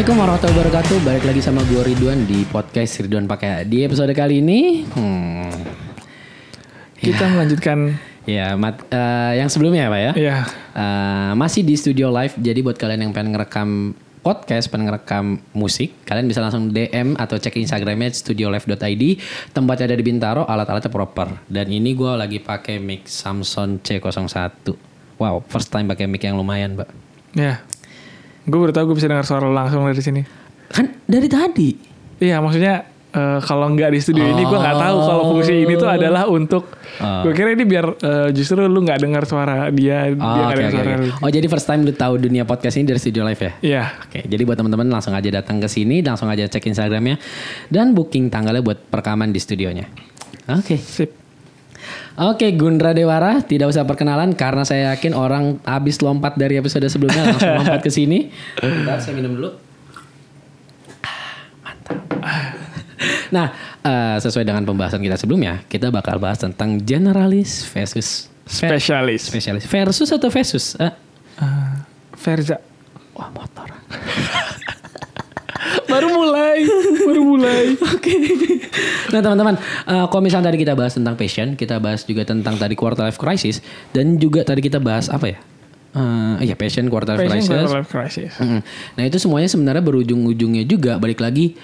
Assalamualaikum warahmatullahi wabarakatuh. Balik lagi sama gue Ridwan di podcast Ridwan Pakai. Di episode kali ini, hmm, Kita melanjutkan ya mat, eh, yang sebelumnya ya pak ya. ya Eh, masih di studio live. Jadi buat kalian yang pengen ngerekam podcast, pengen ngerekam musik, kalian bisa langsung DM atau cek Instagramnya studiolive.id. Tempatnya ada di Bintaro, alat-alatnya proper. Dan ini gue lagi pakai mic Samsung C01. Wow, first time pakai mic yang lumayan, Mbak. ya. Gue baru tahu gue bisa dengar suara langsung dari sini. Kan dari tadi. Iya maksudnya eh, kalau nggak di studio ini gue nggak tahu kalau fungsi ini tuh adalah untuk Oh. gue kira ini biar eh, justru lu nggak dengar suara dia dia Oh, nggak oke, dengar oke, suara lu. oh, jadi first time lu tahu dunia podcast ini dari studio live ya? Iya. Oke, jadi buat teman-teman langsung aja datang ke sini, langsung aja cek Instagramnya dan booking tanggalnya buat perekaman di studionya. Oke, Sip. Oke Gundra Dewara tidak usah perkenalan karena saya yakin orang habis lompat dari episode sebelumnya langsung lompat ke sini. Bentar, saya minum dulu. Ah, Mantap. Nah, eh, sesuai dengan pembahasan kita sebelumnya, kita bakal bahas tentang generalis versus Spesialis. spesialis versus atau versus? Eh, Eh, Verza. wah motor. baru mulai. Mulai. Oke. Nah teman-teman, eh, kalau misalnya tadi kita bahas tentang passion, kita bahas juga tentang tadi quarter life crisis, dan juga tadi kita bahas apa ya? Eh, iya passion quarter life Passion crisis. quarter life crisis. Mm-mm. Nah itu semuanya sebenarnya berujung-ujungnya juga balik lagi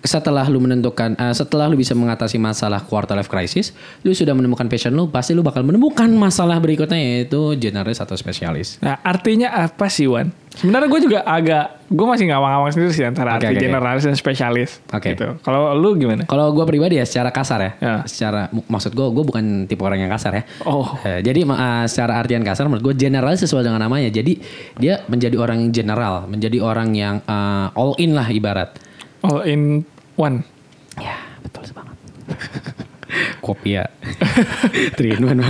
setelah lu menentukan eh, setelah lu bisa mengatasi masalah quarter life crisis, lu sudah menemukan passion lu, pasti lu bakal menemukan masalah berikutnya yaitu generalis atau spesialis. Nah artinya apa sih Wan? Sebenarnya gue juga agak, gue masih ngawang-ngawang sendiri sih antara Oke, arti oke. generalis dan spesialis. Oke. Gitu. Kalau lu gimana? Kalau gue pribadi ya secara kasar ya, Ya. secara maksud gue, gue bukan tipe orang yang kasar ya. Oh. Eh, jadi uh, secara artian kasar menurut gue generalis sesuai dengan namanya. Jadi dia menjadi orang general, menjadi orang yang uh, all in lah ibarat. All in one. Ya betul banget. Kopi ya. Three in one.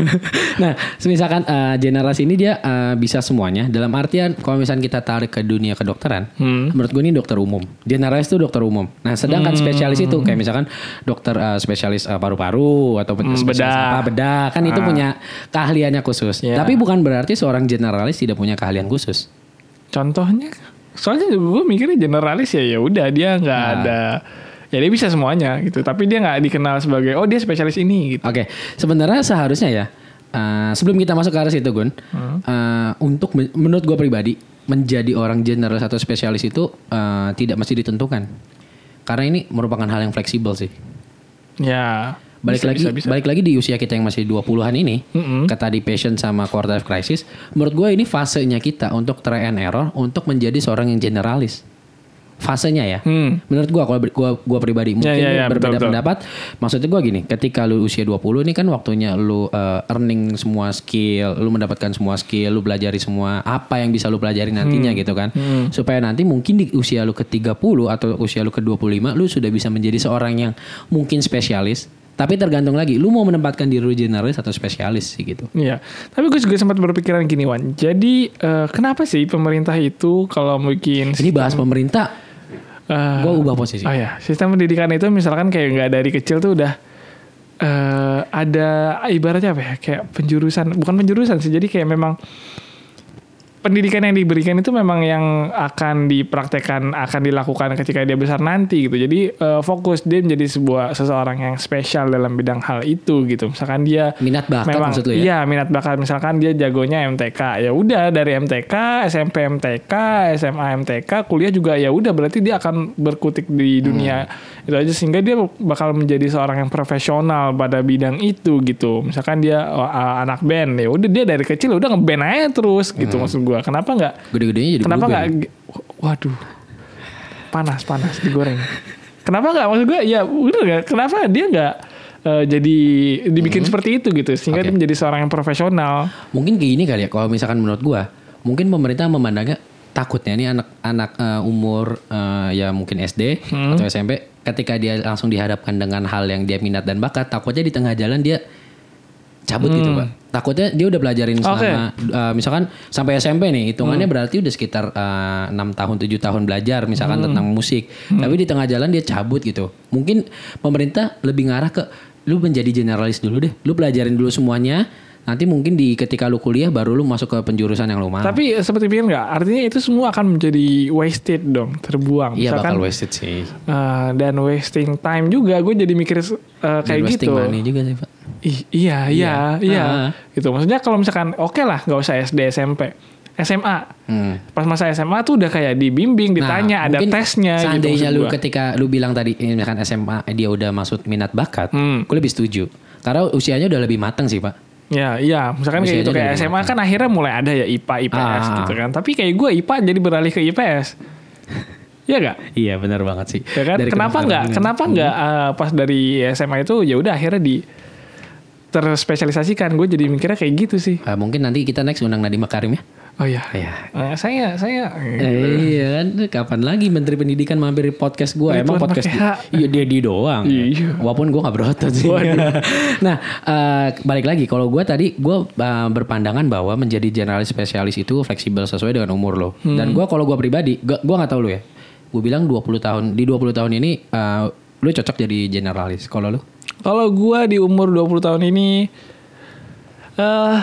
nah, misalkan uh, generasi ini dia uh, bisa semuanya. Dalam artian kalau misalnya kita tarik ke dunia kedokteran, Hmm. menurut gue ini dokter umum. Generalis itu dokter umum. Nah, sedangkan spesialis itu kayak misalkan dokter uh, spesialis uh, paru-paru atau spesialis Hmm, bedah. apa bedah, kan itu Ah. punya keahliannya khusus. Ya. Tapi bukan berarti seorang generalis tidak punya keahlian khusus. Contohnya, soalnya gue mikirnya generalis ya ya udah dia nggak Nah. ada, ya dia bisa semuanya gitu. Tapi dia nggak dikenal sebagai oh dia spesialis ini gitu. Oke, sebenarnya seharusnya ya uh, sebelum kita masuk ke arah situ Gun, uh, untuk men- menurut gue pribadi menjadi orang generalis atau spesialis itu uh, tidak mesti ditentukan, karena ini merupakan hal yang fleksibel sih. Ya. Balik bisa, lagi, bisa, bisa. balik lagi di usia kita yang masih 20-an ini, Mm-mm. ke tadi passion sama quarter life crisis, menurut gue ini fasenya kita untuk try and error untuk menjadi seorang yang generalis. Fasenya ya. Hmm. Menurut gua kalau gua gua pribadi mungkin ya, ya, berbeda betul, betul. pendapat. Maksudnya gua gini, ketika lu usia 20 ini kan waktunya lu uh, earning semua skill, lu mendapatkan semua skill, lu pelajari semua apa yang bisa lu pelajari nantinya gitu kan. Supaya nanti mungkin di usia lu ke 30 atau usia lu ke 25 lu sudah bisa menjadi seorang yang mungkin spesialis. Tapi tergantung lagi, lu mau menempatkan diri lu generalis atau spesialis sih gitu. Iya, tapi gue juga sempat berpikiran gini Wan. Jadi eh, kenapa sih pemerintah itu kalau bikin Ini bahas pemerintah, eh, gua ubah posisi. Oh ya, sistem pendidikan itu misalkan kayak nggak dari kecil tuh udah eh ada ibaratnya apa ya? Kayak penjurusan, bukan penjurusan sih. Jadi kayak memang pendidikan yang diberikan itu memang yang akan dipraktekkan, akan dilakukan ketika dia besar nanti gitu. Jadi eh, fokus dia menjadi sebuah seseorang yang spesial dalam bidang hal itu gitu. Misalkan dia Minat bakat memang maksud lu ya? iya minat bakat misalkan dia jagonya MTK ya udah dari MTK SMP MTK SMA MTK kuliah juga ya udah berarti dia akan berkutik di dunia Hmm. itu aja sehingga dia bakal menjadi seorang yang profesional pada bidang itu gitu misalkan dia uh, anak band ya udah dia dari kecil udah ngeband aja terus gitu Hmm. maksud gua. Kenapa nggak Gede-gedenya jadi kenapa nggak waduh. Panas panas digoreng kenapa nggak? Maksud gue ya udah nggak? Kenapa dia nggak eh, jadi dibikin seperti itu gitu sehingga Hmm. Oke. dia menjadi seorang yang profesional? Mungkin kayak gini kali ya, kalau misalkan menurut gua, mungkin pemerintah memandangnya takutnya nih anak-anak eh, umur eh, ya mungkin SD Hmm. atau SMP ketika dia langsung dihadapkan dengan hal yang dia minat dan bakat, takutnya di tengah jalan dia cabut gitu, Pak. Takutnya dia udah pelajarin Hmm. Oke. selama eh, misalkan sampai SMP nih, hitungannya berarti udah sekitar eh, enam tahun, tujuh tahun belajar misalkan tentang musik. Tapi di tengah jalan dia cabut gitu. Mungkin pemerintah lebih ngarah ke lu menjadi generalis dulu deh. Lu pelajarin dulu semuanya Nanti mungkin di ketika lu kuliah baru lu masuk ke penjurusan yang lu mau. Tapi seperti pikir nggak? Artinya itu semua akan menjadi wasted dong, terbuang. iya Misalkan, bakal wasted sih. eh, dan wasting time juga. Gue jadi mikir Dan kayak wasting gitu. money juga sih, Pak. Ih, iya, iya, Iya. iya. Ah. Gitu. Maksudnya kalau misalkan oke lah, nggak usah SD, SMP, SMA. Hmm. Pas masa SMA tuh udah kayak dibimbing, ditanya, ada mungkin tesnya. gitu, Seandainya maksud lu gua. ketika lu bilang tadi eh, misalkan SMA dia udah masuk minat bakat, Hmm. gue lebih setuju. Karena usianya udah lebih matang sih, Pak. Ya, iya. Misalkan kayak gitu kayak SMA kan akhirnya mulai ada ya IPA, IPS Ah. gitu kan. Tapi kayak gue IPA jadi beralih ke IPS. Iya gak? Iya, benar banget sih. Ya kan? Dari kenapa nggak? Kenapa nggak eh, pas dari SMA itu ya udah akhirnya di terspesialisasikan? Gue jadi mikirnya kayak gitu sih. Eh, mungkin nanti kita next undang Nadiem Makarim ya. Oh iya. Iya. Eh, saya saya Eh, iya kan, kapan lagi Menteri Pendidikan mampir di podcast gue? Emang podcast H. Iya dia dia doang. Iya. Walaupun gue nggak berotot sih. nah eh, balik lagi, kalau gue tadi gue eh, berpandangan bahwa menjadi generalis spesialis itu fleksibel sesuai dengan umur lo. Hmm. Dan gue kalau gue pribadi, gue nggak tahu lo ya. Gue bilang 20 tahun di 20 tahun ini eh, lo cocok jadi generalis. Kalau lo? Kalau gue di umur 20 tahun ini eh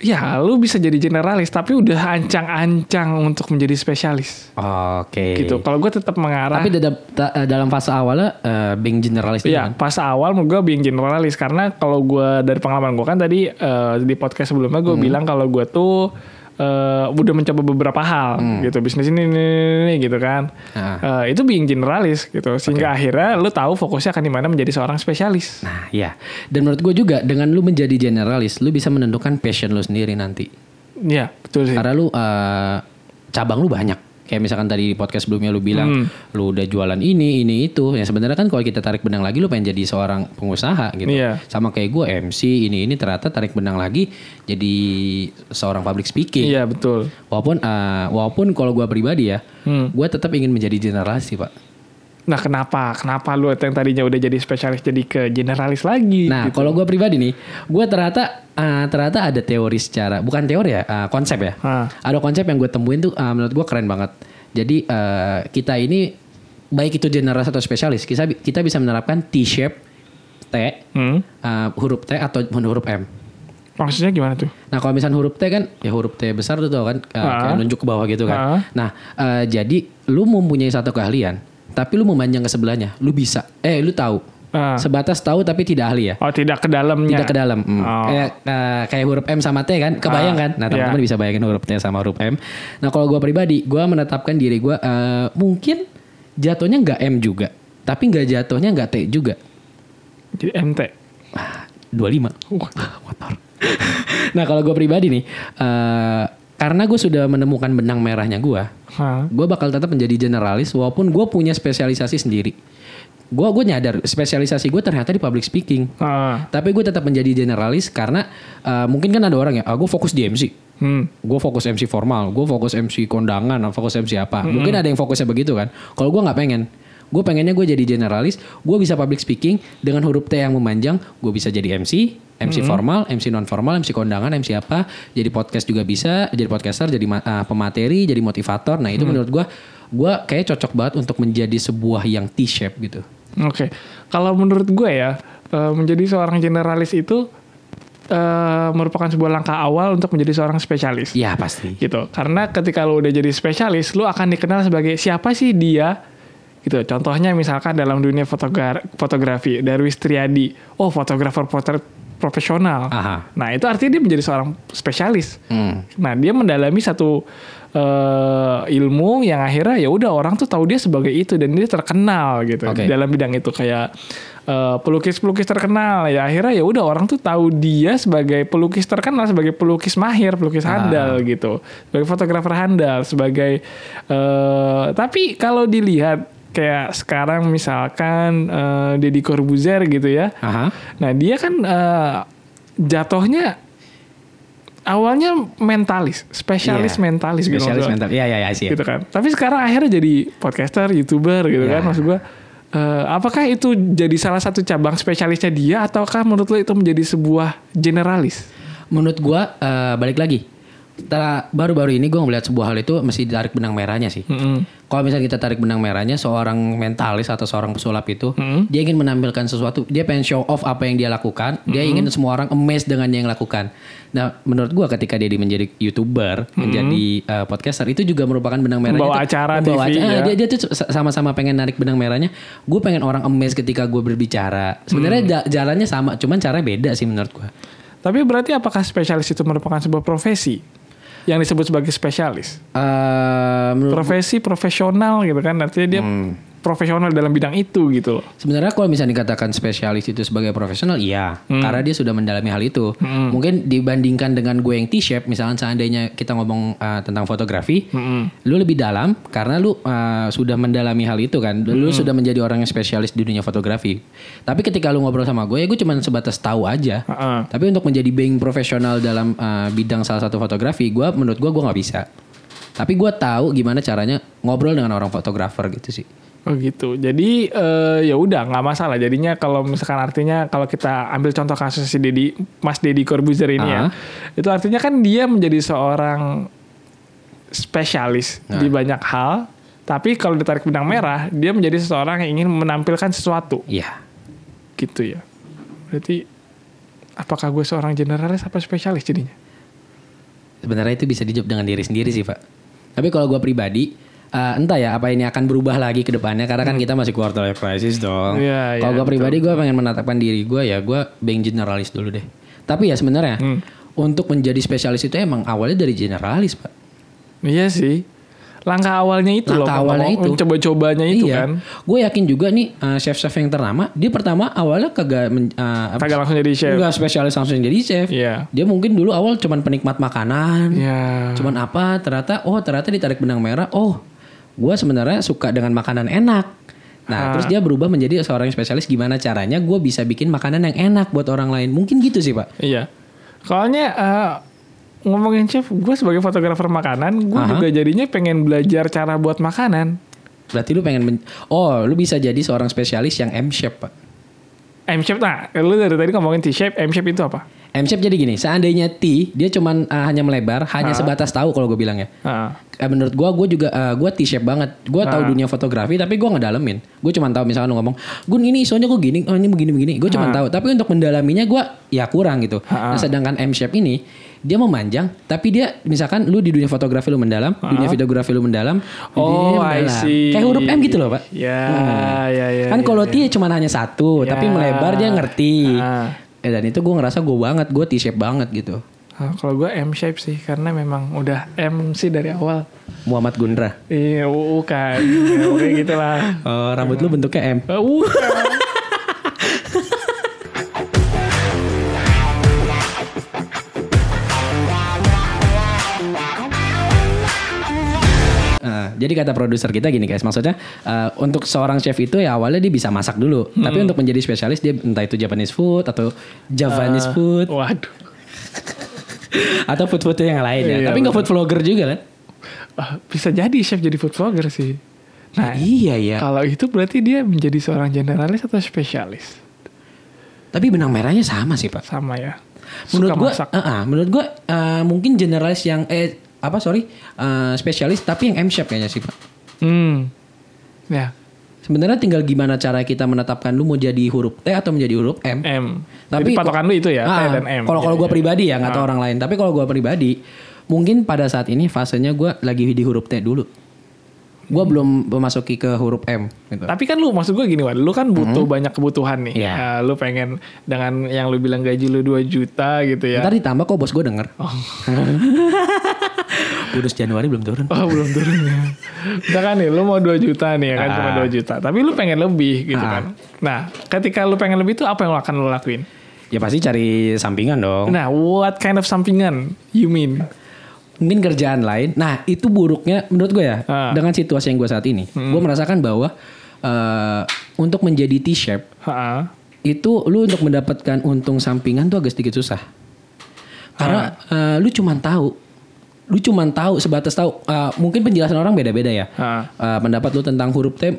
ya lu bisa jadi generalis tapi udah ancang-ancang untuk menjadi spesialis Oke. gitu. Kalau gue tetap mengarah Tapi tetap ta- dalam fase awalnya eh, being generalis Iya, kan? pas awal gue being generalis karena kalau gue dari pengalaman gue kan tadi eh, di podcast sebelumnya gue Hmm. bilang kalau gue tuh eh, udah mencoba beberapa hal gitu bisnis ini, ini, ini, gitu kan. Hmm. Ah. Eh, itu being generalis gitu sehingga akhirnya lu tahu fokusnya akan di mana menjadi seorang spesialis. Nah, ya. Dan menurut gue juga dengan lu menjadi generalis, lu bisa menentukan passion lu sendiri nanti. Iya, betul sih. Karena lu eh, cabang lu banyak. Kayak misalkan tadi di podcast sebelumnya lu bilang lu udah jualan ini, ini itu. Ya sebenarnya kan kalau kita tarik benang lagi lu pengen jadi seorang pengusaha gitu. Iya. Sama kayak gue MC ini ini ternyata tarik benang lagi jadi seorang public speaking. Iya, betul. Walaupun eh, walaupun kalau gue pribadi ya, Hmm. gue tetap ingin menjadi generalis sih, Pak. Nah, kenapa? Kenapa lu yang tadinya udah jadi spesialis jadi ke generalis lagi? Nah, gitu. kalau gue pribadi nih, gue ternyata ah, ternyata ada teori secara bukan teori ya, ah, konsep ya. Ah. Ada konsep yang gue temuin tuh ah, menurut gue keren banget. Jadi eh, kita ini baik itu generalis atau spesialis, kita kita bisa menerapkan T-shape T, Hmm? ah, huruf T atau huruf M. Maksudnya gimana tuh? Nah kalau misalnya huruf T kan ya huruf T besar tuh tau kan ah, kayak nunjuk ke bawah gitu kan. Ah. Nah eh, jadi lu mempunyai satu keahlian, tapi lu memanjang ke sebelahnya, lu bisa. Eh lu tahu. Ah. Sebatas tahu tapi tidak ahli ya. Oh, tidak ke dalamnya. Tidak ke dalam. Hmm. Oh. Kayak, eh, kayak huruf M sama T kan, kebayang Ah, kan? Nah teman-teman iya. bisa bayangin huruf T sama huruf M. Nah kalau gue pribadi, gue menetapkan diri gue eh, mungkin jatuhnya nggak M juga, tapi nggak jatuhnya nggak T juga. Jadi MT. Ah, 25 Wah. motor. nah kalau gue pribadi nih, eh, karena gue sudah menemukan benang merahnya gue, gue bakal tetap menjadi generalis walaupun gue punya spesialisasi sendiri. Gue gue nyadar spesialisasi gue ternyata di public speaking. Ah. Tapi gue tetap menjadi generalis karena uh, mungkin kan ada orang ya, ah, gue fokus di MC. Hmm. Gue fokus MC formal, gue fokus MC kondangan, fokus MC apa. Mungkin ada yang fokusnya begitu kan. Kalau gue nggak pengen. Gue pengennya gue jadi generalis, gue bisa public speaking dengan huruf T yang memanjang, gue bisa jadi MC, MC formal, MC non formal, MC kondangan, MC apa, jadi podcast juga bisa, jadi podcaster, jadi uh, pemateri, jadi motivator. Nah itu menurut gue, gue kayak cocok banget untuk menjadi sebuah yang T-shape gitu. Oke, kalau menurut gue ya eh, menjadi seorang generalis itu eh, merupakan sebuah langkah awal untuk menjadi seorang spesialis. Ya pasti. Gitu, karena ketika lu udah jadi spesialis, lu akan dikenal sebagai siapa sih dia? Gitu. Contohnya misalkan dalam dunia fotogra- fotografi, Darwis Triadi, oh fotografer potret profesional. Aha. Nah itu artinya dia menjadi seorang spesialis. Hmm. Nah dia mendalami satu eh, ilmu yang akhirnya ya udah orang tuh tahu dia sebagai itu dan dia terkenal gitu Oke. dalam bidang itu kayak eh, pelukis-pelukis terkenal ya akhirnya ya udah orang tuh tahu dia sebagai pelukis terkenal sebagai pelukis mahir pelukis handal gitu sebagai fotografer handal sebagai eh, tapi kalau dilihat kayak sekarang misalkan eh, Deddy Corbuzier gitu ya Aha. Nah dia kan eh, jatuhnya awalnya mentalis, spesialis Iya. mentalis gitu. Spesialis mental. Iya iya iya sih. Gitu kan. Tapi sekarang akhirnya jadi podcaster, youtuber gitu Iya. kan. Maksud gua eh, apakah itu jadi salah satu cabang spesialisnya dia ataukah menurut lo itu menjadi sebuah generalis? Menurut gua eh, balik lagi. Baru-baru ini gue ngeliat sebuah hal itu mesti ditarik benang merahnya sih. Mm-mm. Kalau misalnya kita tarik benang merahnya, seorang mentalis atau seorang pesulap itu, Hmm. dia ingin menampilkan sesuatu, dia pengen show off apa yang dia lakukan, dia Hmm. ingin semua orang amazed dengan yang lakukan. Nah, menurut gua ketika dia di- menjadi youtuber, menjadi uh, podcaster, itu juga merupakan benang merahnya. Hmm. Membawa tuh- acara membawa TV, acara. ya. dia, dia tuh sama-sama pengen narik benang merahnya. Gue pengen orang amazed ketika gue berbicara. Sebenarnya Hmm. ja- jalannya sama, cuman caranya beda sih menurut gua. Tapi berarti apakah spesialis itu merupakan sebuah profesi yang disebut sebagai spesialis? Eh, menurut Profesi profesional gitu kan, artinya dia Hmm. Profesional dalam bidang itu gitu loh. Sebenarnya kalau misalnya dikatakan spesialis itu sebagai profesional, iya, karena dia sudah mendalami hal itu. Mungkin dibandingkan dengan gue yang T-shape, misalnya seandainya kita ngomong uh, tentang fotografi, lu lebih dalam karena lu uh, sudah mendalami hal itu kan, lu sudah menjadi orang yang spesialis di dunia fotografi. Tapi ketika lu ngobrol sama gue, ya gue cuma sebatas tahu aja. Heeh. Tapi untuk menjadi being profesional dalam uh, bidang salah satu fotografi, gue menurut gue gue nggak bisa. Tapi gue tahu gimana caranya ngobrol dengan orang fotografer gitu sih. Oh gitu. Jadi eh, ya udah nggak masalah. Jadinya kalau misalkan artinya kalau kita ambil contoh kasus si Dedi Mas Dedi Corbuzier ini ya, Ah. itu artinya kan dia menjadi seorang spesialis Nah. di banyak hal. Tapi kalau ditarik benang merah, dia menjadi seseorang yang ingin menampilkan sesuatu, Iya. gitu ya. Berarti apakah gue seorang generalis apa spesialis jadinya? Sebenarnya itu bisa dijawab dengan diri sendiri sih pak. Tapi kalau gue pribadi, eh, entah ya apa ini akan berubah lagi ke depannya karena kan kita masih quarter life crisis dong. Hmm. Iya, kalau iya, gue pribadi gue pengen menetapkan diri gue ya gue being generalis dulu deh. Tapi ya sebenarnya Hmm. untuk menjadi spesialis itu emang awalnya dari generalis pak. Iya sih. Langkah awalnya itu loh. Langkah awalnya ngomong- itu. Coba-cobanya itu kan. Gue yakin juga nih eh, chef-chef yang ternama, dia pertama awalnya kagak men- eh, apa- Kagak langsung jadi chef. Enggak spesialis langsung jadi chef. Iya. Dia mungkin dulu awal cuman penikmat makanan. Iya. Cuman apa ternyata oh ternyata ditarik benang merah. Oh, gue sebenarnya suka dengan makanan enak. Nah, Ah. terus dia berubah menjadi seorang spesialis gimana caranya gue bisa bikin makanan yang enak buat orang lain. Mungkin gitu sih, Pak. Iya. Soalnya eh, ngomongin chef, gue sebagai fotografer makanan, gue juga jadinya pengen belajar cara buat makanan. Berarti lu pengen men- Oh, lu bisa jadi seorang spesialis yang M-shape, Pak. M-shape, nah, lu dari tadi ngomongin T-shape, M-shape itu apa? M-shape jadi gini, seandainya T dia cuman uh, hanya melebar, hanya Ah. sebatas tahu kalau gue bilang ya. Ah. Eh, menurut gua gue juga uh, gue T-shape banget. Gue tahu Ah. dunia fotografi tapi gue ngedalemin. Gue cuma tahu misalkan lu ngomong, "Gun ini isonya kok gini, oh ini begini begini." Gue cuma Ah. tahu, tapi untuk mendalaminya gue ya kurang gitu. Ah. Nah, sedangkan M-shape ini dia memanjang, tapi dia misalkan lu di dunia fotografi lu mendalam, dunia videografi lu mendalam, Oh, dia I mendalam. see. Kayak huruf M gitu loh, Pak. Ya, Hmm. ya, ya. kan ya, kalau ya. T cuma hanya satu, tapi Ya. melebar dia ngerti. Ah. Eh, dan itu gue ngerasa gue banget, gue T-shape banget gitu. Ah, kalau gue M-shape sih, karena memang udah M sih dari awal. Muhammad Gundra. Iya, bukan. ya, oke gitu lah. Oh, rambut lu bentuknya M. Ah, bukan. Jadi kata produser kita gini guys, maksudnya eh, untuk seorang chef itu ya awalnya dia bisa masak dulu, tapi untuk menjadi spesialis dia entah itu Japanese food atau Javanese food Waduh. atau food food yang lain ya. Iya, tapi nggak food vlogger juga kan? Ah, bisa jadi chef jadi food vlogger sih. Nah, iya ya. Kalau itu berarti dia menjadi seorang generalis atau spesialis? Tapi benang merahnya sama sih pak. Sama ya. Menurut masak. eh, eh, menurut gua eh, mungkin generalis yang eh apa sorry eh, spesialis tapi yang M shape kayaknya sih pak. Hmm. Ya, Sebenarnya tinggal gimana cara kita menetapkan lu mau jadi huruf T atau menjadi huruf M. M. Tapi Jadi patokan lu itu ya, T Ah, dan M. Kalau kalau gue pribadi ya nggak tahu Ah. orang lain. Tapi kalau gue pribadi mungkin pada saat ini fasenya gue lagi di huruf T dulu. Gue belum memasuki ke huruf M. Gitu. Tapi kan lu maksud gue gini, Wan, lu kan butuh banyak kebutuhan nih. Hmm. Iya. Nah, lu pengen dengan yang lu bilang gaji lu 2 juta gitu ya. Ntar ditambah kok bos gue denger. Oh. Bonus Januari belum turun. Oh belum turun ya. Misalkan nih lu mau 2 juta nih ya kan cuma Ah. 2 juta. Tapi lu pengen lebih gitu Ah. kan. Nah ketika lu pengen lebih itu apa yang lu akan lu lakuin? Ya pasti cari sampingan dong. Nah what kind of sampingan you mean? Mungkin kerjaan lain. Nah itu buruknya menurut gue ya. Ah. Hmm. Dengan situasi yang gue saat ini. Gue merasakan bahwa eh, untuk menjadi T-shape Ha itu lu untuk mendapatkan untung sampingan tuh agak sedikit susah. Karena eh, lu cuman tahu, lu cuman tahu sebatas tahu. Eh, mungkin penjelasan orang beda-beda ya. Ha. Eh, pendapat lu tentang huruf T eh,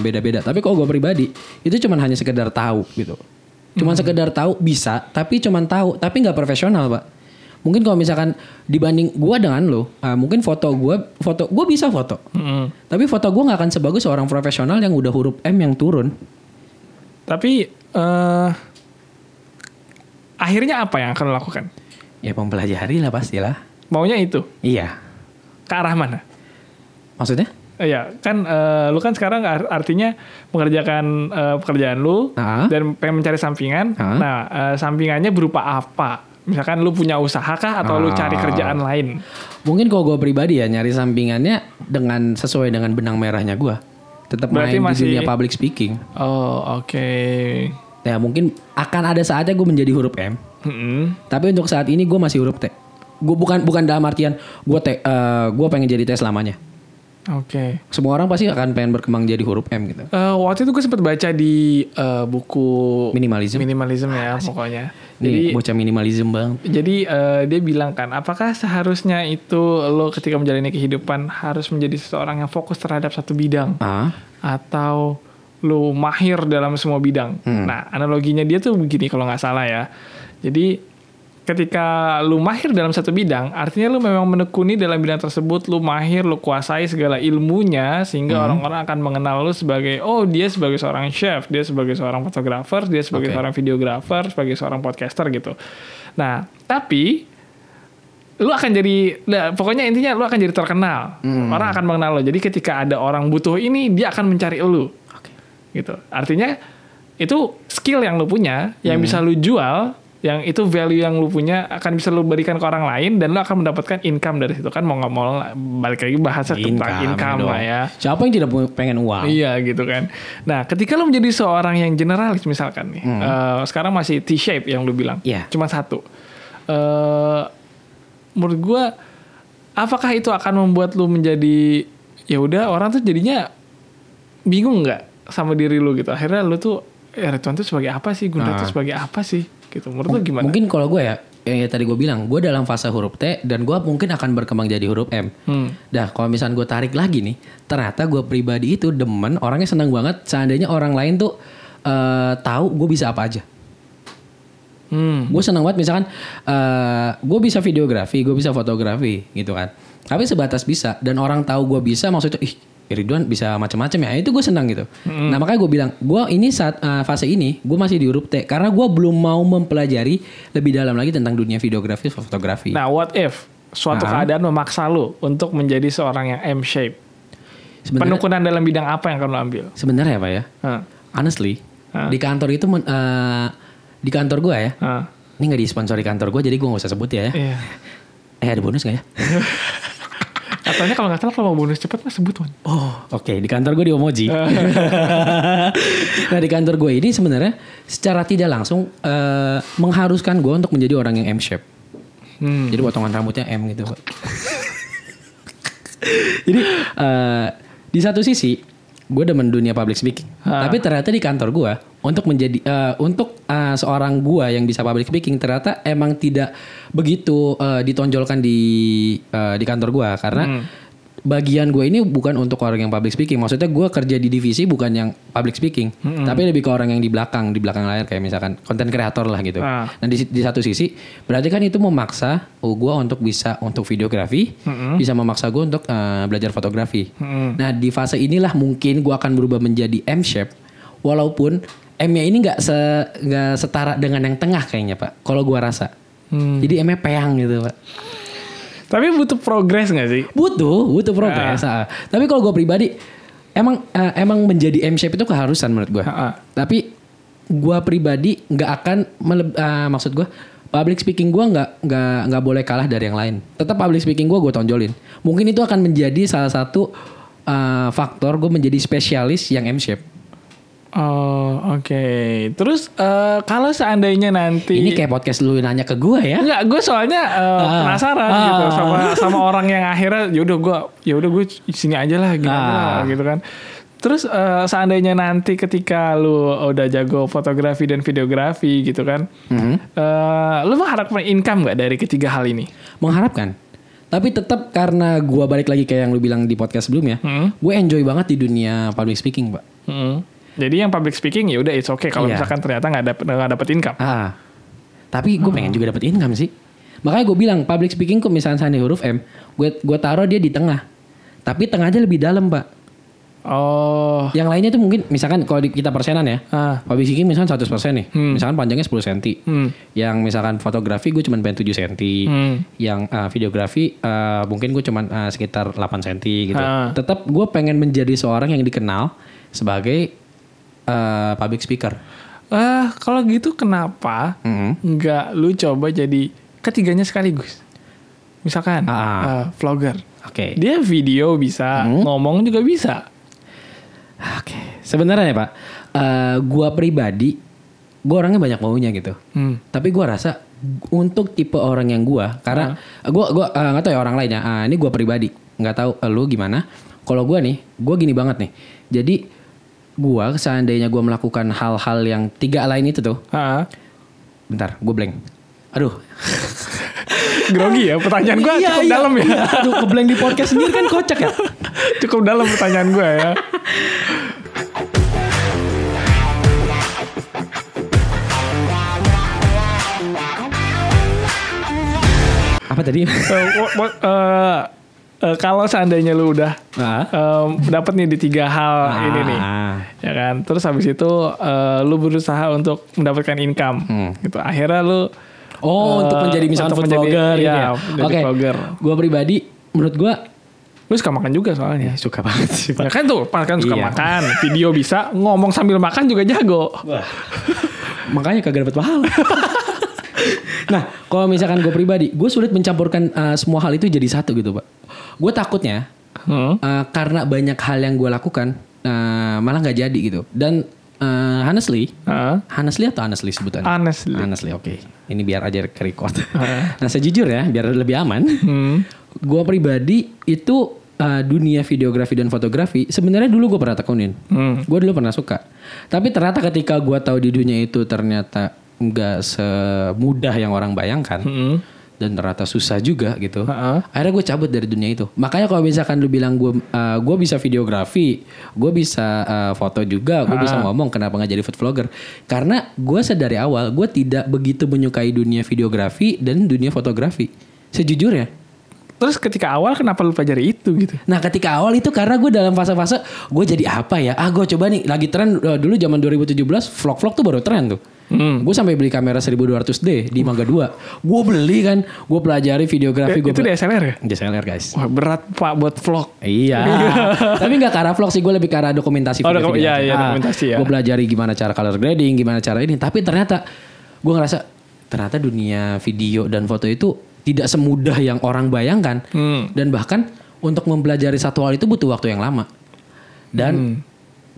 beda-beda. Tapi kalau gue pribadi itu cuman hanya sekedar tahu gitu. Cuman sekedar tahu bisa, tapi cuman tahu, tapi nggak profesional pak. Mungkin kalau misalkan dibanding gua dengan lo, ah, mungkin foto gua, foto gua bisa foto. Mm-mm. Tapi foto gua nggak akan sebagus seorang profesional yang udah huruf M yang turun. Tapi eh akhirnya apa yang akan lo lakukan? Ya mempelajari lah pastilah. Maunya itu Iya. ke arah mana? Maksudnya? Iya, kan eh, lu kan sekarang ar- artinya mengerjakan eh, pekerjaan lu Ah. dan pengen mencari sampingan. Ah. Nah, eh, sampingannya berupa apa? Misalkan lu punya usaha kah atau lu cari Ah. kerjaan lain? Mungkin kalau gue pribadi ya nyari sampingannya dengan sesuai dengan benang merahnya gua. Tetap Berarti main masih- di dunia public speaking. Oh, oke. Ya mungkin akan ada saatnya gue menjadi huruf M. Mm-mm. Tapi untuk saat ini gue masih huruf T. Gue bukan bukan dalam artian gue T. gue pengen jadi T selamanya. Oke. Semua orang pasti akan pengen berkembang jadi huruf M gitu. Eh, waktu itu gue sempat baca di eh, buku Minimalism. minimalism ya pokoknya. Ini Jadi bocah minimalism bang. jadi eh, dia bilang kan, apakah seharusnya itu lo ketika menjalani kehidupan harus menjadi seseorang yang fokus terhadap satu bidang Ah, atau lo mahir dalam semua bidang? Hmm. Nah, analoginya dia tuh begini kalau nggak salah ya. Jadi ketika lu mahir dalam satu bidang, artinya lu memang menekuni dalam bidang tersebut, lu mahir, lu kuasai segala ilmunya sehingga Hmm. orang-orang akan mengenal lu sebagai oh dia sebagai seorang chef, dia sebagai seorang fotografer, dia sebagai Oke. seorang videografer, sebagai seorang podcaster gitu. Nah, tapi lu akan jadi nah, pokoknya intinya lu akan jadi terkenal. Hmm. Orang akan mengenal lo. Jadi ketika ada orang butuh ini, dia akan mencari lu oke. gitu. Artinya itu skill yang lu punya yang Hmm. bisa lu jual, yang itu value yang lu punya akan bisa lu berikan ke orang lain dan lu akan mendapatkan income dari situ kan mau nggak mau balik lagi bahasa tentang income dong. lah ya. Siapa yang tidak pengen uang? Iya gitu kan. Nah ketika lu menjadi seorang yang generalis misalkan nih, Hmm. eh, sekarang masih T-shape yang lu bilang, Iya. cuma satu. Eh, menurut gua, apakah itu akan membuat lu menjadi ya udah orang tuh jadinya bingung nggak sama diri lu gitu. Akhirnya lu tuh ya Ridwan tuh sebagai apa sih, Gunda Ah. tuh sebagai apa sih? Gitu. Menurut lu gimana? Mungkin kalau gue ya, yang ya tadi gue bilang, gue dalam fase huruf T dan gue mungkin akan berkembang jadi huruf M. Hmm. Dah, kalau misalnya gue tarik lagi nih, ternyata gue pribadi itu demen, orangnya senang banget. Seandainya orang lain tuh eh, tahu gue bisa apa aja. Hmm. Gue senang banget misalkan eh gue bisa videografi, gue bisa fotografi gitu kan. Tapi sebatas bisa dan orang tahu gue bisa maksudnya ih Ridwan bisa macam-macam ya. Itu gue senang gitu. Nah makanya gue bilang gue ini saat eh, fase ini gue masih di huruf T karena gue belum mau mempelajari lebih dalam lagi tentang dunia videografi fotografi. Nah, what if suatu Ah. keadaan memaksa lu untuk menjadi seorang yang M shape? Penekunan dalam bidang apa yang akan lu ambil? sebenarnya ya pak ya. Hah. Honestly Ah. di kantor itu eh, di kantor gue ya. Hah. Ini nggak disponsori kantor gue jadi gue nggak usah sebut ya. Iya. Eh ada bonus nggak ya? Katanya kalau nggak salah kalau mau bonus cepat mah sebut Wan. Oh, oke di kantor gue di Omoji. nah di kantor gue ini sebenarnya secara tidak langsung eh, mengharuskan gue untuk menjadi orang yang M shape. Hmm. Jadi potongan rambutnya M gitu. Pak. Jadi eh, di satu sisi gue demen dunia public speaking, Ah. tapi ternyata di kantor gue untuk menjadi eh, untuk eh, seorang gue yang bisa public speaking ternyata emang tidak begitu eh, ditonjolkan di eh, di kantor gue karena bagian gue ini bukan untuk orang yang public speaking. Maksudnya gue kerja di divisi bukan yang public speaking, tapi lebih ke orang yang di belakang, di belakang layar kayak misalkan konten kreator lah gitu. Ah. Nah di, di satu sisi berarti kan itu memaksa oh, gue untuk bisa untuk videografi, bisa memaksa gue untuk eh, belajar fotografi. Nah di fase inilah mungkin gue akan berubah menjadi M shape, walaupun M-nya ini nggak se nggak setara dengan yang tengah kayaknya pak. Kalau gue rasa, Hmm. jadi M-nya peang gitu pak. Tapi butuh progres nggak sih? Butuh, butuh progres. ah. Tapi kalau gue pribadi, emang eh, emang menjadi M shape itu keharusan menurut gue. Ah, ah. Tapi gue pribadi nggak akan meleb- ah, maksud gue public speaking gue nggak nggak nggak boleh kalah dari yang lain. Tetap public speaking gue gue tonjolin. Mungkin itu akan menjadi salah satu ah, faktor gue menjadi spesialis yang M shape. Oh oke. Terus eh, kalau seandainya nanti Ini kayak podcast lu nanya ke gue ya. Enggak, gue soalnya eh, Ah. penasaran Ah. gitu sama sama orang yang akhirnya yaudah gue yaudah gue sini aja lah gitu, Ah. gitu kan. Terus eh, seandainya nanti ketika lu udah jago fotografi dan videografi gitu kan, Mhm. eh, lu mengharapkan income nggak dari ketiga hal ini? Mengharapkan. Tapi tetap karena gue balik lagi kayak yang lu bilang di podcast sebelumnya, Hmm. gue enjoy banget di dunia public speaking, pak. Hmm. Jadi yang public speaking ya udah it's okay kalau Iya. misalkan ternyata nggak dapet nggak dapet income. Ah, tapi gue pengen juga dapat income sih. Makanya gue bilang public speaking kok misalnya Sandi huruf M, gue gue taruh dia di tengah. Tapi tengahnya lebih dalam, Pak. Oh. Yang lainnya tuh mungkin misalkan kalau kita persenan ya. Ah. Public speaking misalkan 100% nih. Misalkan panjangnya 10 cm. Hmm. Yang misalkan fotografi gue cuma pengen 7 cm. Hmm. Yang uh, videografi uh, mungkin gue cuma uh, sekitar 8 cm gitu. Ah. Tetap gue pengen menjadi seorang yang dikenal sebagai uh, public speaker. Ah, kalau gitu kenapa Mhm. nggak lu coba jadi ketiganya sekaligus? Misalkan Ah. eh, vlogger. Oke. Dia video bisa, ngomong juga bisa. Oke. Sebenarnya ya Pak, uh, gue pribadi, gue orangnya banyak maunya gitu. Hmm. Tapi gue rasa untuk tipe orang yang gue, karena gue gua uh, nggak tahu ya orang lain ya. Ah, ini gue pribadi, nggak tahu uh, lu gimana. Kalau gue nih, gue gini banget nih. Jadi gue seandainya gue melakukan hal-hal yang tiga lain itu tuh, Ah. bentar, gue blank. Aduh, Grogi ya pertanyaan gue Iya, cukup iya. dalam ya. Aduh, keblank di podcast sendiri kan kocak ya. cukup dalam pertanyaan gue ya. Apa tadi? Eh, wo- wo- eh, eh, kalau seandainya lu udah Ah. em, dapat nih di tiga hal ini nih, ya kan. Terus habis itu eh, lu berusaha untuk mendapatkan income, Hmm. gitu. Akhirnya lu Oh, Eh, untuk menjadi misalkan untuk food menjadi- blogger gitu iya, ya. menjadi Oke. vlogger. Gue pribadi, menurut gue lu suka makan juga soalnya. suka banget sih Ya kan tuh, kan suka Iya. makan, video bisa, ngomong sambil makan juga jago. Makanya kagak dapat pahala. nah, kalau misalkan gue pribadi, gue sulit mencampurkan uh, semua hal itu jadi satu gitu, pak. Gue takutnya Hmm. uh, karena banyak hal yang gue lakukan uh, malah nggak jadi gitu. Dan uh, honestly, Ah, honestly atau honestly sebutannya? honestly. Honestly, oke. Ini biar aja ke record. nah, sejujurnya biar lebih aman, Hmm. gue pribadi itu uh, dunia videografi dan fotografi sebenarnya dulu gue pernah tekunin. Hmm. Gue dulu pernah suka. Tapi ternyata ketika gue tahu di dunia itu ternyata nggak semudah yang orang bayangkan. Hmm. Dan ternyata susah juga gitu. Ha-ha. Akhirnya gue cabut dari dunia itu. Makanya kalau misalkan lu bilang gue uh, gue bisa videografi, gue bisa uh, foto juga, gue bisa ngomong. Kenapa nggak jadi food vlogger? Karena gue sedari awal gue tidak begitu menyukai dunia videografi dan dunia fotografi. Sejujurnya. Terus ketika awal kenapa lu pelajari itu gitu? Nah ketika awal itu karena gue dalam fase-fase gue jadi apa ya? Ah gue coba nih lagi tren uh, dulu zaman 2017 vlog-vlog tuh baru tren tuh. Hmm. Gue sampai beli kamera 1200D di Mangga 2. Gue beli kan, gue pelajari videografi Eh, gue. itu DSLR ya? DSLR guys. Wah berat pak buat vlog. Iya. Tapi nggak ke arah vlog sih, gue lebih ke arah dokumentasi. Oh, video-video dokum- iya, iya, dokumentasi ya. Gue pelajari gimana cara color grading, gimana cara ini. Tapi ternyata gue ngerasa ternyata dunia video dan foto itu tidak semudah yang orang bayangkan. Hmm. Dan bahkan untuk mempelajari satu hal itu butuh waktu yang lama. Dan Hmm.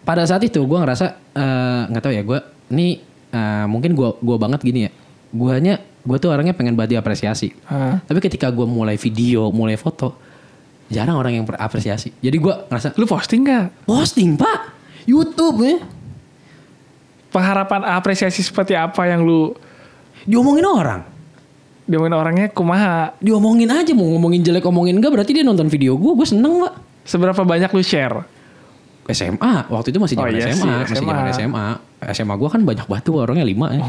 pada saat itu gue ngerasa eh, nggak tahu ya gue ini eh, mungkin gue gua banget gini ya. Guanya gue tuh orangnya pengen banget diapresiasi. Ah. Tapi ketika gue mulai video, mulai foto, jarang orang yang berapresiasi. Jadi gue ngerasa, Lu posting gak? posting pak, YouTube ya. Pengharapan apresiasi seperti apa yang lu Diomongin orang. Diomongin orangnya kumaha? Diomongin aja, mau ngomongin jelek, ngomongin enggak, berarti dia nonton video gue, gue seneng pak. Seberapa banyak lu share? SMA, waktu itu masih Oh zaman iya SMA, sih, masih zaman SMA. SMA gue kan banyak batu orangnya lima ya.